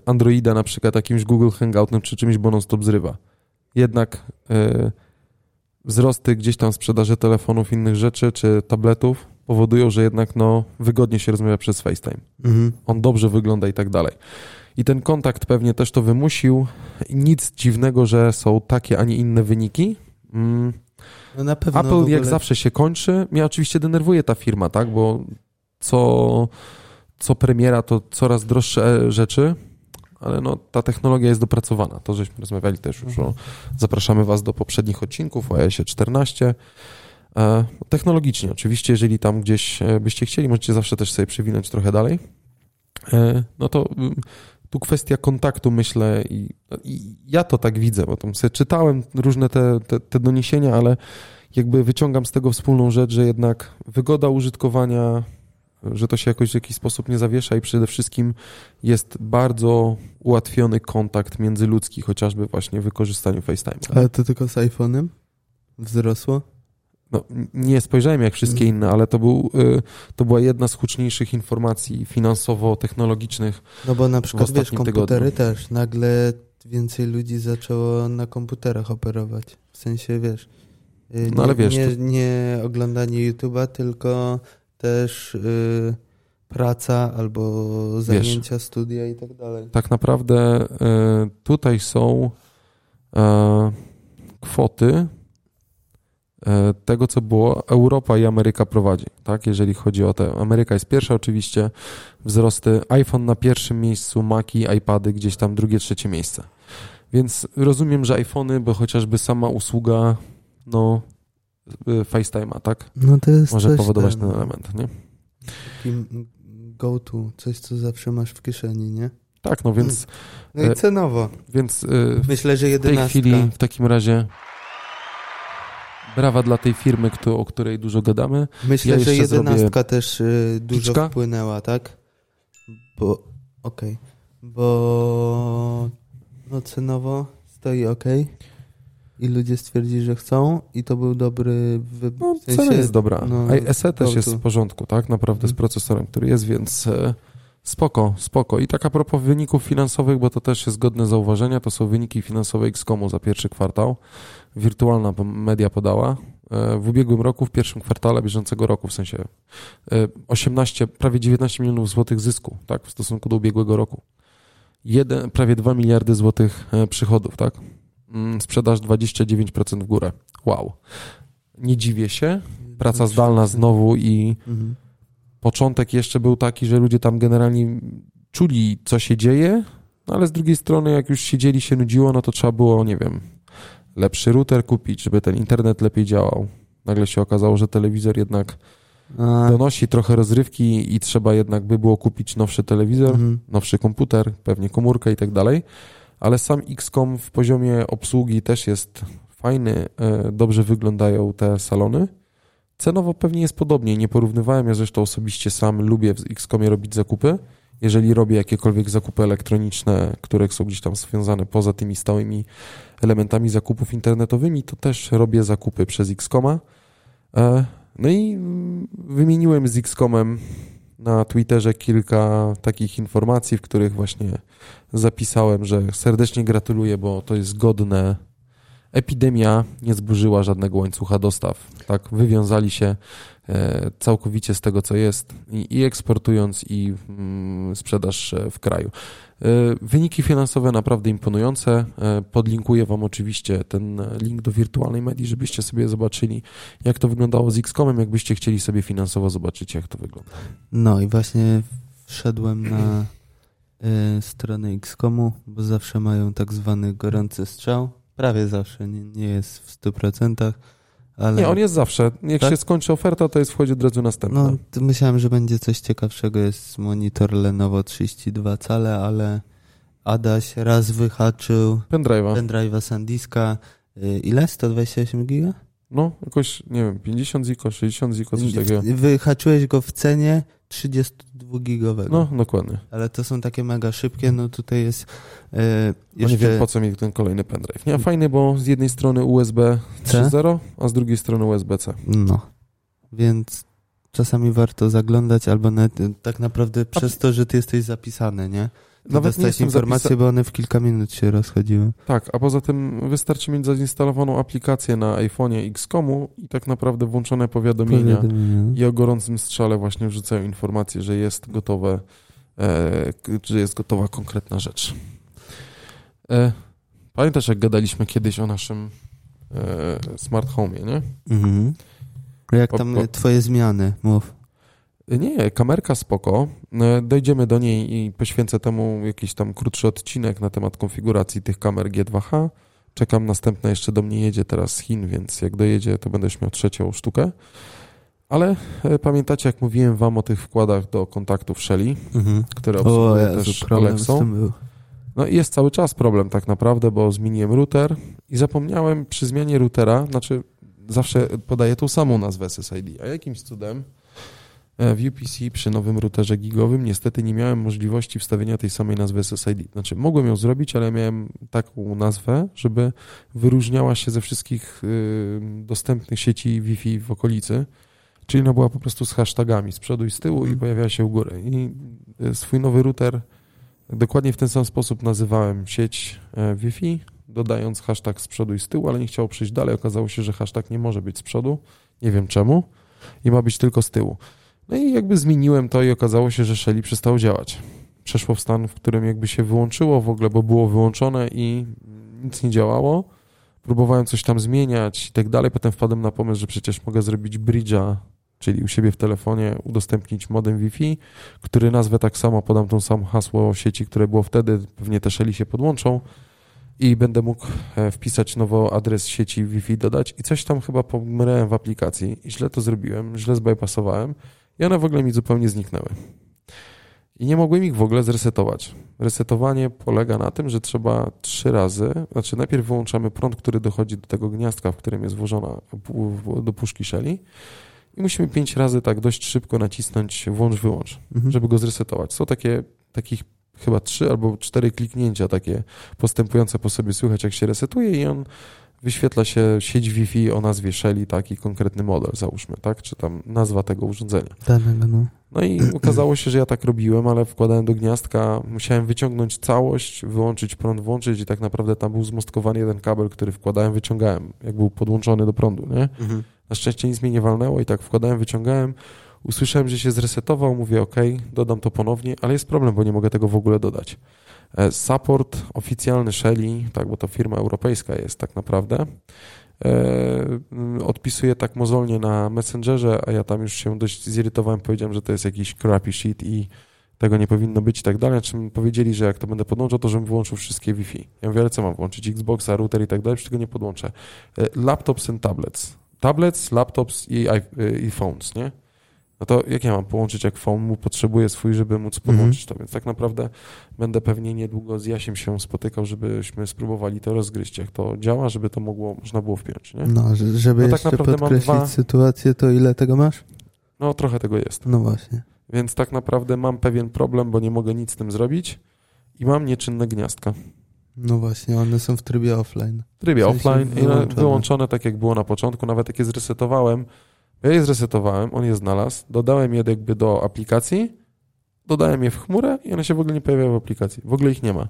A: Androida na przykład jakimś Google Hangoutem czy czymś, bo non-stop zrywa. Jednak e, wzrosty gdzieś tam sprzedaży telefonów, innych rzeczy czy tabletów powodują, że jednak no, wygodnie się rozmawia przez FaceTime.
B: Mhm.
A: On dobrze wygląda i tak dalej. I ten kontakt pewnie też to wymusił. Nic dziwnego, że są takie, a nie inne wyniki. Mm,
B: No na pewno
A: Apple
B: ogóle...
A: jak zawsze się kończy. Mnie oczywiście denerwuje ta firma, tak? Bo co, co premiera to coraz droższe rzeczy, ale no, ta technologia jest dopracowana. To żeśmy rozmawiali też już o... Zapraszamy Was do poprzednich odcinków o iOSie 14. E, technologicznie oczywiście, jeżeli tam gdzieś e, byście chcieli, możecie zawsze też sobie przewinąć trochę dalej. E, no to mm, tu kwestia kontaktu, myślę, i, i ja to tak widzę, bo tam sobie czytałem różne te, te, te doniesienia, ale jakby wyciągam z tego wspólną rzecz, że jednak wygoda użytkowania, że to się jakoś w jakiś sposób nie zawiesza i przede wszystkim jest bardzo ułatwiony kontakt międzyludzki, chociażby właśnie w wykorzystaniu FaceTime.
B: Ale to tylko z iPhone'em? Wzrosło?
A: No, nie spojrzałem jak wszystkie inne, ale to, był, y, to była jedna z huczniejszych informacji finansowo-technologicznych.
B: No bo na przykład, wiesz, komputery
A: tygodniu.
B: też. Nagle więcej ludzi zaczęło na komputerach operować. W sensie, wiesz... y,
A: No ale wiesz,
B: Nie, nie oglądanie YouTube'a, tylko też y, praca albo zajęcia, studia i tak dalej.
A: Tak naprawdę y, tutaj są e, kwoty e, tego, co było Europa i Ameryka prowadzi, tak? Jeżeli chodzi o te. Ameryka jest pierwsza oczywiście, wzrosty iPhone na pierwszym miejscu, Maci, iPady gdzieś tam drugie, trzecie miejsce. Więc rozumiem, że iPhony, bo chociażby sama usługa, no, y, FaceTime'a, tak?
B: No to jest
A: Może powodować
B: ten,
A: ten element, nie?
B: Taki go-to, coś, co zawsze masz w kieszeni, nie?
A: Tak, no więc,
B: No i
A: E,
B: cenowo.
A: więc y,
B: Myślę, że
A: w tej chwili, w takim razie brawa dla tej firmy, kto, o której dużo gadamy.
B: Myślę,
A: ja
B: że jedenastka też y, dużo
A: Piczka?
B: wpłynęła, tak? Bo, okej, bo no cenowo stoi okej i ludzie stwierdzili, że chcą i to był dobry wybór.
A: No,
B: w sensie,
A: jest dobra.
B: no,
A: A SE też
B: go
A: jest w porządku, tak? Naprawdę z
B: Mhm.
A: procesorem, który jest, więc e, spoko, spoko. I tak a propos wyników finansowych, bo to też jest godne zauważenia, to są wyniki finansowe XCOMu za pierwszy kwartał. Wirtualna media podała. e, w ubiegłym roku, w pierwszym kwartale bieżącego roku, w sensie 18, prawie 19 milionów złotych zysku, tak, w stosunku do ubiegłego roku. Jeden, prawie 2 miliardy złotych przychodów, tak. Mm, sprzedaż 29% w górę. Wow. Nie dziwię się. Praca zdalna znowu i mhm. początek jeszcze był taki, że ludzie tam generalnie czuli, co się dzieje, no ale z drugiej strony, jak już siedzieli, się nudziło, no to trzeba było, nie wiem, lepszy router kupić, żeby ten internet lepiej działał. Nagle się okazało, że telewizor jednak donosi trochę rozrywki i trzeba jednak by było kupić nowszy telewizor, mhm. nowszy komputer, pewnie komórkę i tak dalej. Ale sam XCOM w poziomie obsługi też jest fajny, e, dobrze wyglądają te salony. Cenowo pewnie jest podobnie. Nie porównywałem, ja zresztą osobiście sam lubię w XCOMie robić zakupy jeżeli robię jakiekolwiek zakupy elektroniczne, które są gdzieś tam związane poza tymi stałymi elementami zakupów internetowymi, to też robię zakupy przez Xcoma. E, no i wymieniłem z Xcomem na Twitterze kilka takich informacji, w których właśnie zapisałem, że serdecznie gratuluję, bo to jest godne epidemia nie zburzyła żadnego łańcucha dostaw. Tak, wywiązali się e, całkowicie z tego, co jest i, eksportując, i mm, sprzedaż e, w kraju. E, wyniki finansowe naprawdę imponujące. Podlinkuję Wam oczywiście ten link do wirtualnej medii, żebyście sobie zobaczyli, jak to wyglądało z Xcomem, jakbyście chcieli sobie finansowo zobaczyć, jak to wygląda.
B: No i właśnie wszedłem na stronę Xcomu, bo zawsze mają tak zwany gorący strzał Prawie zawsze, nie, nie jest w 100%. Ale...
A: Nie, on jest zawsze. Jak tak? się skończy oferta, to jest wchodzi od razu następna. No,
B: myślałem, że będzie coś ciekawszego. Jest monitor Lenovo 32 cale, ale Adaś raz wyhaczył
A: pendrive'a
B: pendrive'a SanDiska. Y, ile? 128 giga?
A: No, jakoś, nie wiem, 50 ziko, 60 ziko, coś takiego.
B: Wyhaczyłeś go w cenie 32-gigowego.
A: No, dokładnie.
B: Ale to są takie mega szybkie, no tutaj jest
A: e, jeszcze... No nie wiem, po co mi ten kolejny pendrive. Nie, fajny, bo z jednej strony USB 3.0, a z drugiej strony USB-C.
B: No, więc czasami warto zaglądać, albo nawet, tak naprawdę przez to, że ty jesteś zapisany, nie? Nawet dostać informacje, zapisa... bo one w kilka minut się rozchodziły.
A: Tak, a poza tym wystarczy mieć zainstalowaną aplikację na iPhone'ie Xcomu i tak naprawdę włączone powiadomienia, powiadomienia. i o gorącym strzale właśnie wrzucają informacje, że jest gotowe, e, że jest gotowa konkretna rzecz. E, pamiętasz, jak gadaliśmy kiedyś o naszym e, smart home, nie? Mhm.
B: Jak tam twoje zmiany, mów.
A: Nie, kamerka spoko. E, dojdziemy do niej i poświęcę temu jakiś tam krótszy odcinek na temat konfiguracji tych kamer G2H. Czekam, następna jeszcze do mnie jedzie teraz z Chin, więc jak dojedzie, to będę miał trzecią sztukę. Ale e, pamiętacie, jak mówiłem wam o tych wkładach do kontaktów Shelly, mhm. które obsługują też Alexą? No i jest cały czas problem tak naprawdę, bo zmieniłem router i zapomniałem przy zmianie routera, znaczy zawsze podaję tą samą nazwę SSID, a jakimś cudem w UPC przy nowym routerze gigowym niestety nie miałem możliwości wstawienia tej samej nazwy SSID. Znaczy, mogłem ją zrobić, ale miałem taką nazwę, żeby wyróżniała się ze wszystkich y, dostępnych sieci Wi-Fi w okolicy. Czyli ona była po prostu z hashtagami z przodu i z tyłu i mhm. pojawiała się u góry. I y, swój nowy router dokładnie w ten sam sposób nazywałem sieć e, Wi-Fi, dodając hashtag z przodu i z tyłu, ale nie chciało przejść dalej. Okazało się, że hashtag nie może być z przodu. Nie wiem czemu. I ma być tylko z tyłu. No i jakby zmieniłem to i okazało się, że Shelly przestało działać. Przeszło w stan, w którym jakby się wyłączyło w ogóle, bo było wyłączone i nic nie działało. Próbowałem coś tam zmieniać i tak dalej. Potem wpadłem na pomysł, że przecież mogę zrobić bridge'a, czyli u siebie w telefonie udostępnić modem Wi-Fi, który nazwę tak samo, podam tą samą hasło sieci, które było wtedy, pewnie te Shelly się podłączą i będę mógł e, wpisać nowo adres sieci Wi-Fi, dodać i coś tam chyba pomyliłem w aplikacji źle to zrobiłem, źle zbypassowałem i one w ogóle mi zupełnie zniknęły. I nie mogłem ich w ogóle zresetować. Resetowanie polega na tym, że trzeba trzy razy, znaczy najpierw wyłączamy prąd, który dochodzi do tego gniazdka, w którym jest włożona do puszki Shelly i musimy pięć razy tak dość szybko nacisnąć włącz, wyłącz, mhm. żeby go zresetować. Są takie, takich chyba trzy albo cztery kliknięcia takie postępujące po sobie słychać, jak się resetuje i on wyświetla się sieć Wi-Fi o nazwie Shelly, taki konkretny model, załóżmy, tak? Czy tam nazwa tego urządzenia.
B: Danego, no.
A: No i okazało się, że ja tak robiłem, ale wkładałem do gniazdka, musiałem wyciągnąć całość, wyłączyć prąd, włączyć i tak naprawdę tam był zmostkowany jeden kabel, który wkładałem, wyciągałem, jak był podłączony do prądu, nie? Mhm. Na szczęście nic mnie nie walnęło i tak wkładałem, wyciągałem. Usłyszałem, że się zresetował, mówię ok, dodam to ponownie, ale jest problem, bo nie mogę tego w ogóle dodać. E, support oficjalny Shelly, tak, bo to firma europejska jest tak naprawdę, e, odpisuje tak mozolnie na Messengerze, a ja tam już się dość zirytowałem, powiedziałem, że to jest jakiś crappy shit i tego nie powinno być i tak dalej, czym powiedzieli, że jak to będę podłączał, to żebym wyłączył wszystkie Wi-Fi. Ja mówię, ale co mam włączyć? Xboxa, router i tak dalej, już tego nie podłączę. E, laptops and tablets. Tablets, laptops i, i phones, nie? No to jak ja mam połączyć, jak phone mu potrzebuje swój, żeby móc
B: Mhm.
A: podłączyć to, więc tak naprawdę będę pewnie niedługo z Jasiem się spotykał, żebyśmy spróbowali to rozgryźć, jak to działa, żeby to mogło, można było wpiąć, nie?
B: No, że- żeby
A: No tak
B: jeszcze
A: naprawdę
B: podkreślić
A: dwa-
B: sytuację, to ile tego masz?
A: No trochę tego jest.
B: No właśnie.
A: Więc tak naprawdę mam pewien problem, bo nie mogę nic z tym zrobić i mam nieczynne gniazdka.
B: No właśnie, one są w trybie offline.
A: W trybie
B: W sensie
A: offline i
B: wyłączone.
A: wyłączone tak jak było na początku, nawet jak je zresetowałem, ja je zresetowałem, on je znalazł, dodałem je jakby do aplikacji, dodałem je w chmurę i one się w ogóle nie pojawiają w aplikacji, w ogóle ich nie ma.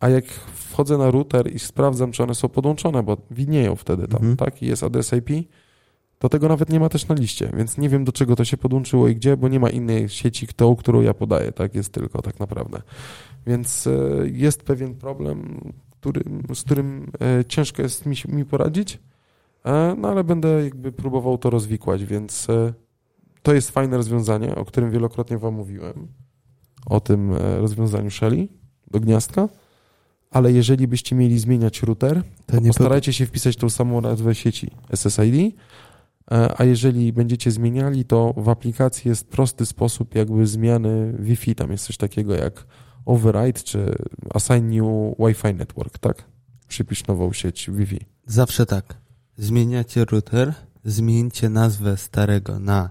A: A jak wchodzę na router i sprawdzam, czy one są podłączone, bo widnieją wtedy tam,
B: Mhm.
A: tak, i jest adres IP, to tego nawet nie ma też na liście, więc nie wiem do czego to się podłączyło i gdzie, bo nie ma innej sieci, tą, którą ja podaję, tak, jest tylko tak naprawdę. Więc e, jest pewien problem, który, z którym e, ciężko jest mi, mi poradzić, no ale będę jakby próbował to rozwikłać, więc e, to jest fajne rozwiązanie, o którym wielokrotnie Wam mówiłem, o tym e, rozwiązaniu Shelly do gniazdka, ale jeżeli byście mieli zmieniać router,
B: To
A: to postarajcie się wpisać tą samą nazwę sieci SSID, e, a jeżeli będziecie zmieniali, to w aplikacji jest prosty sposób jakby zmiany Wi-Fi. Tam jest coś takiego jak override czy assign new Wi-Fi network, tak? Przypisz nową sieć Wi-Fi.
B: Zawsze tak. Zmieniacie router, zmieńcie nazwę starego na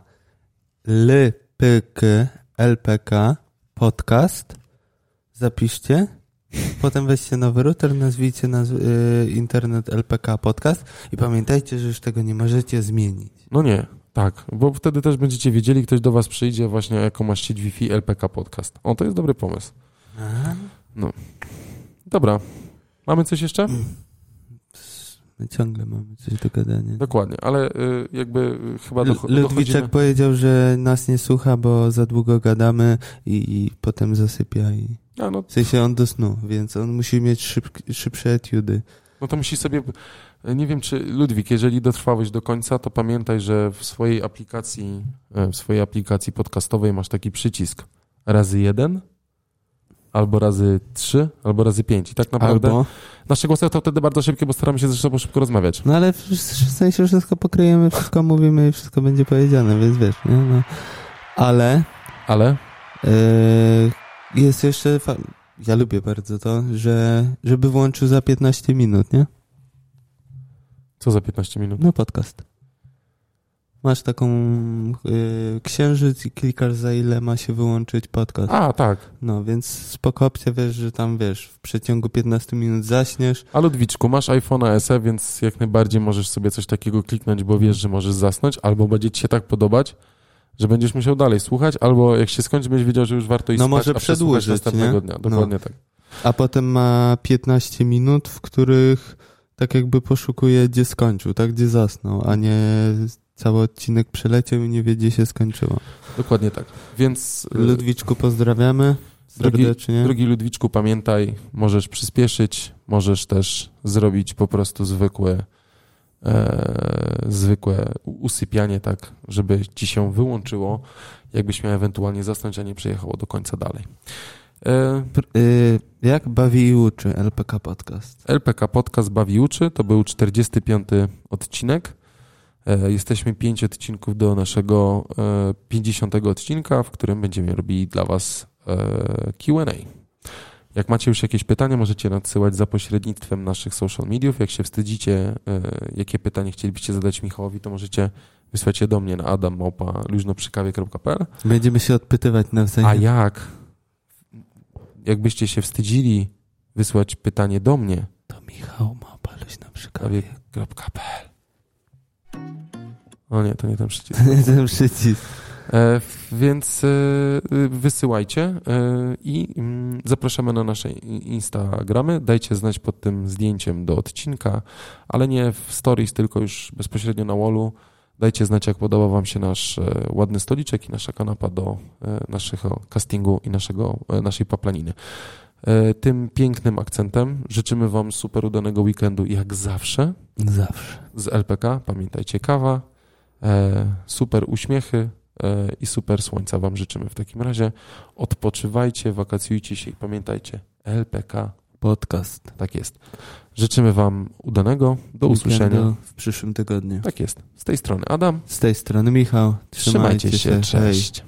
B: LPK, LPK podcast, zapiszcie, potem weźcie nowy router, nazwijcie nazw- y, internet LPK podcast i pamiętajcie, że już tego nie możecie zmienić.
A: No nie, tak, bo wtedy też będziecie wiedzieli, ktoś do was przyjdzie właśnie jaką masz sieć Wi-Fi LPK podcast. O, to jest dobry pomysł. Dobra, mamy coś jeszcze?
B: My ciągle mamy coś do gadania.
A: Dokładnie, ale y, jakby y, chyba dochodzimy...
B: Ludwiczek powiedział, że nas nie słucha, bo za długo gadamy i, i potem zasypia i...
A: A, no,
B: W sensie on do snu, więc on musi mieć szyb, szybsze etiudy.
A: no to musi sobie... Nie wiem, czy Ludwik, jeżeli dotrwałeś do końca, to pamiętaj, że w swojej aplikacji, e, w swojej aplikacji podcastowej masz taki przycisk razy jeden, albo razy trzy, albo razy pięć. I tak naprawdę
B: Albo,
A: nasze głosy to wtedy bardzo szybkie, bo staramy się ze sobą szybko rozmawiać.
B: no ale w, w sensie wszystko pokryjemy, wszystko mówimy i wszystko będzie powiedziane, więc wiesz, nie? No. Ale
A: Ale
B: yy, jest jeszcze, fa- ja lubię bardzo to, że żeby włączył za 15 minut, nie?
A: co za 15 minut?
B: No podcast. Masz taką yy, księżyc i klikasz za ile ma się wyłączyć podcast.
A: A, tak.
B: No, więc spoko opcja, wiesz, że tam, wiesz, w przeciągu 15 minut zaśniesz.
A: A Ludwiczku, masz iPhone'a SE, więc jak najbardziej możesz sobie coś takiego kliknąć, bo wiesz, że możesz zasnąć, albo będzie ci się tak podobać, że będziesz musiał dalej słuchać, albo jak się skończy, będziesz wiedział, że już warto iść
B: No
A: spać,
B: może
A: a
B: przedłużyć,
A: następnego
B: nie?
A: dnia.
B: No.
A: Dokładnie tak.
B: A potem ma 15 minut, w których tak jakby poszukuje, gdzie skończył, tak? Gdzie zasnął, a nie cały odcinek przeleciał i nie wie, gdzie się skończyło.
A: Dokładnie tak. Więc y,
B: Ludwiczku, pozdrawiamy serdecznie.
A: Drogi Ludwiczku, pamiętaj, możesz przyspieszyć, możesz też zrobić po prostu zwykłe, e, zwykłe usypianie, tak, żeby ci się wyłączyło, jakbyś miał ewentualnie zasnąć, a nie przejechało do końca dalej. E,
B: y, jak bawi i uczy LPK Podcast?
A: LPK Podcast Bawi Uczy, to był 45 odcinek. E, Jesteśmy 5 odcinków do naszego e, 50 odcinka, w którym będziemy robili dla Was e, Q&A. Jak macie już jakieś pytania, możecie nadsyłać za pośrednictwem naszych social mediów. Jak się wstydzicie, e, jakie pytanie chcielibyście zadać Michałowi, to możecie wysłać je do mnie na adammałpa.luźnoprzykawie.pl
B: Będziemy się odpytywać nawzajem.
A: A jak? Jakbyście się wstydzili wysłać pytanie do mnie,
B: To Michał ma paluś na przykawie.
A: prawie.pl O nie, to nie ten przycisk.
B: To nie ten przycisk.
A: E, więc e, y, wysyłajcie e, i mm, zapraszamy na nasze Instagramy. Dajcie znać pod tym zdjęciem do odcinka, ale nie w stories, tylko już bezpośrednio na wallu. Dajcie znać, jak podoba Wam się nasz e, ładny stoliczek i nasza kanapa do e, naszego castingu i naszego, e, naszej paplaniny. E, Tym pięknym akcentem życzymy Wam super udanego weekendu, jak zawsze
B: Zawsze.
A: z LPK. Pamiętajcie, kawa, e, super uśmiechy e, i super słońca Wam życzymy w takim razie. Odpoczywajcie, wakacjujcie się i pamiętajcie, LPK,
B: Podcast.
A: tak jest. Życzymy Wam udanego, do usłyszenia.
B: W przyszłym tygodniu.
A: Tak jest. Z tej strony Adam.
B: Z tej strony Michał.
A: Trzymajcie się,
B: Hej.
A: cześć.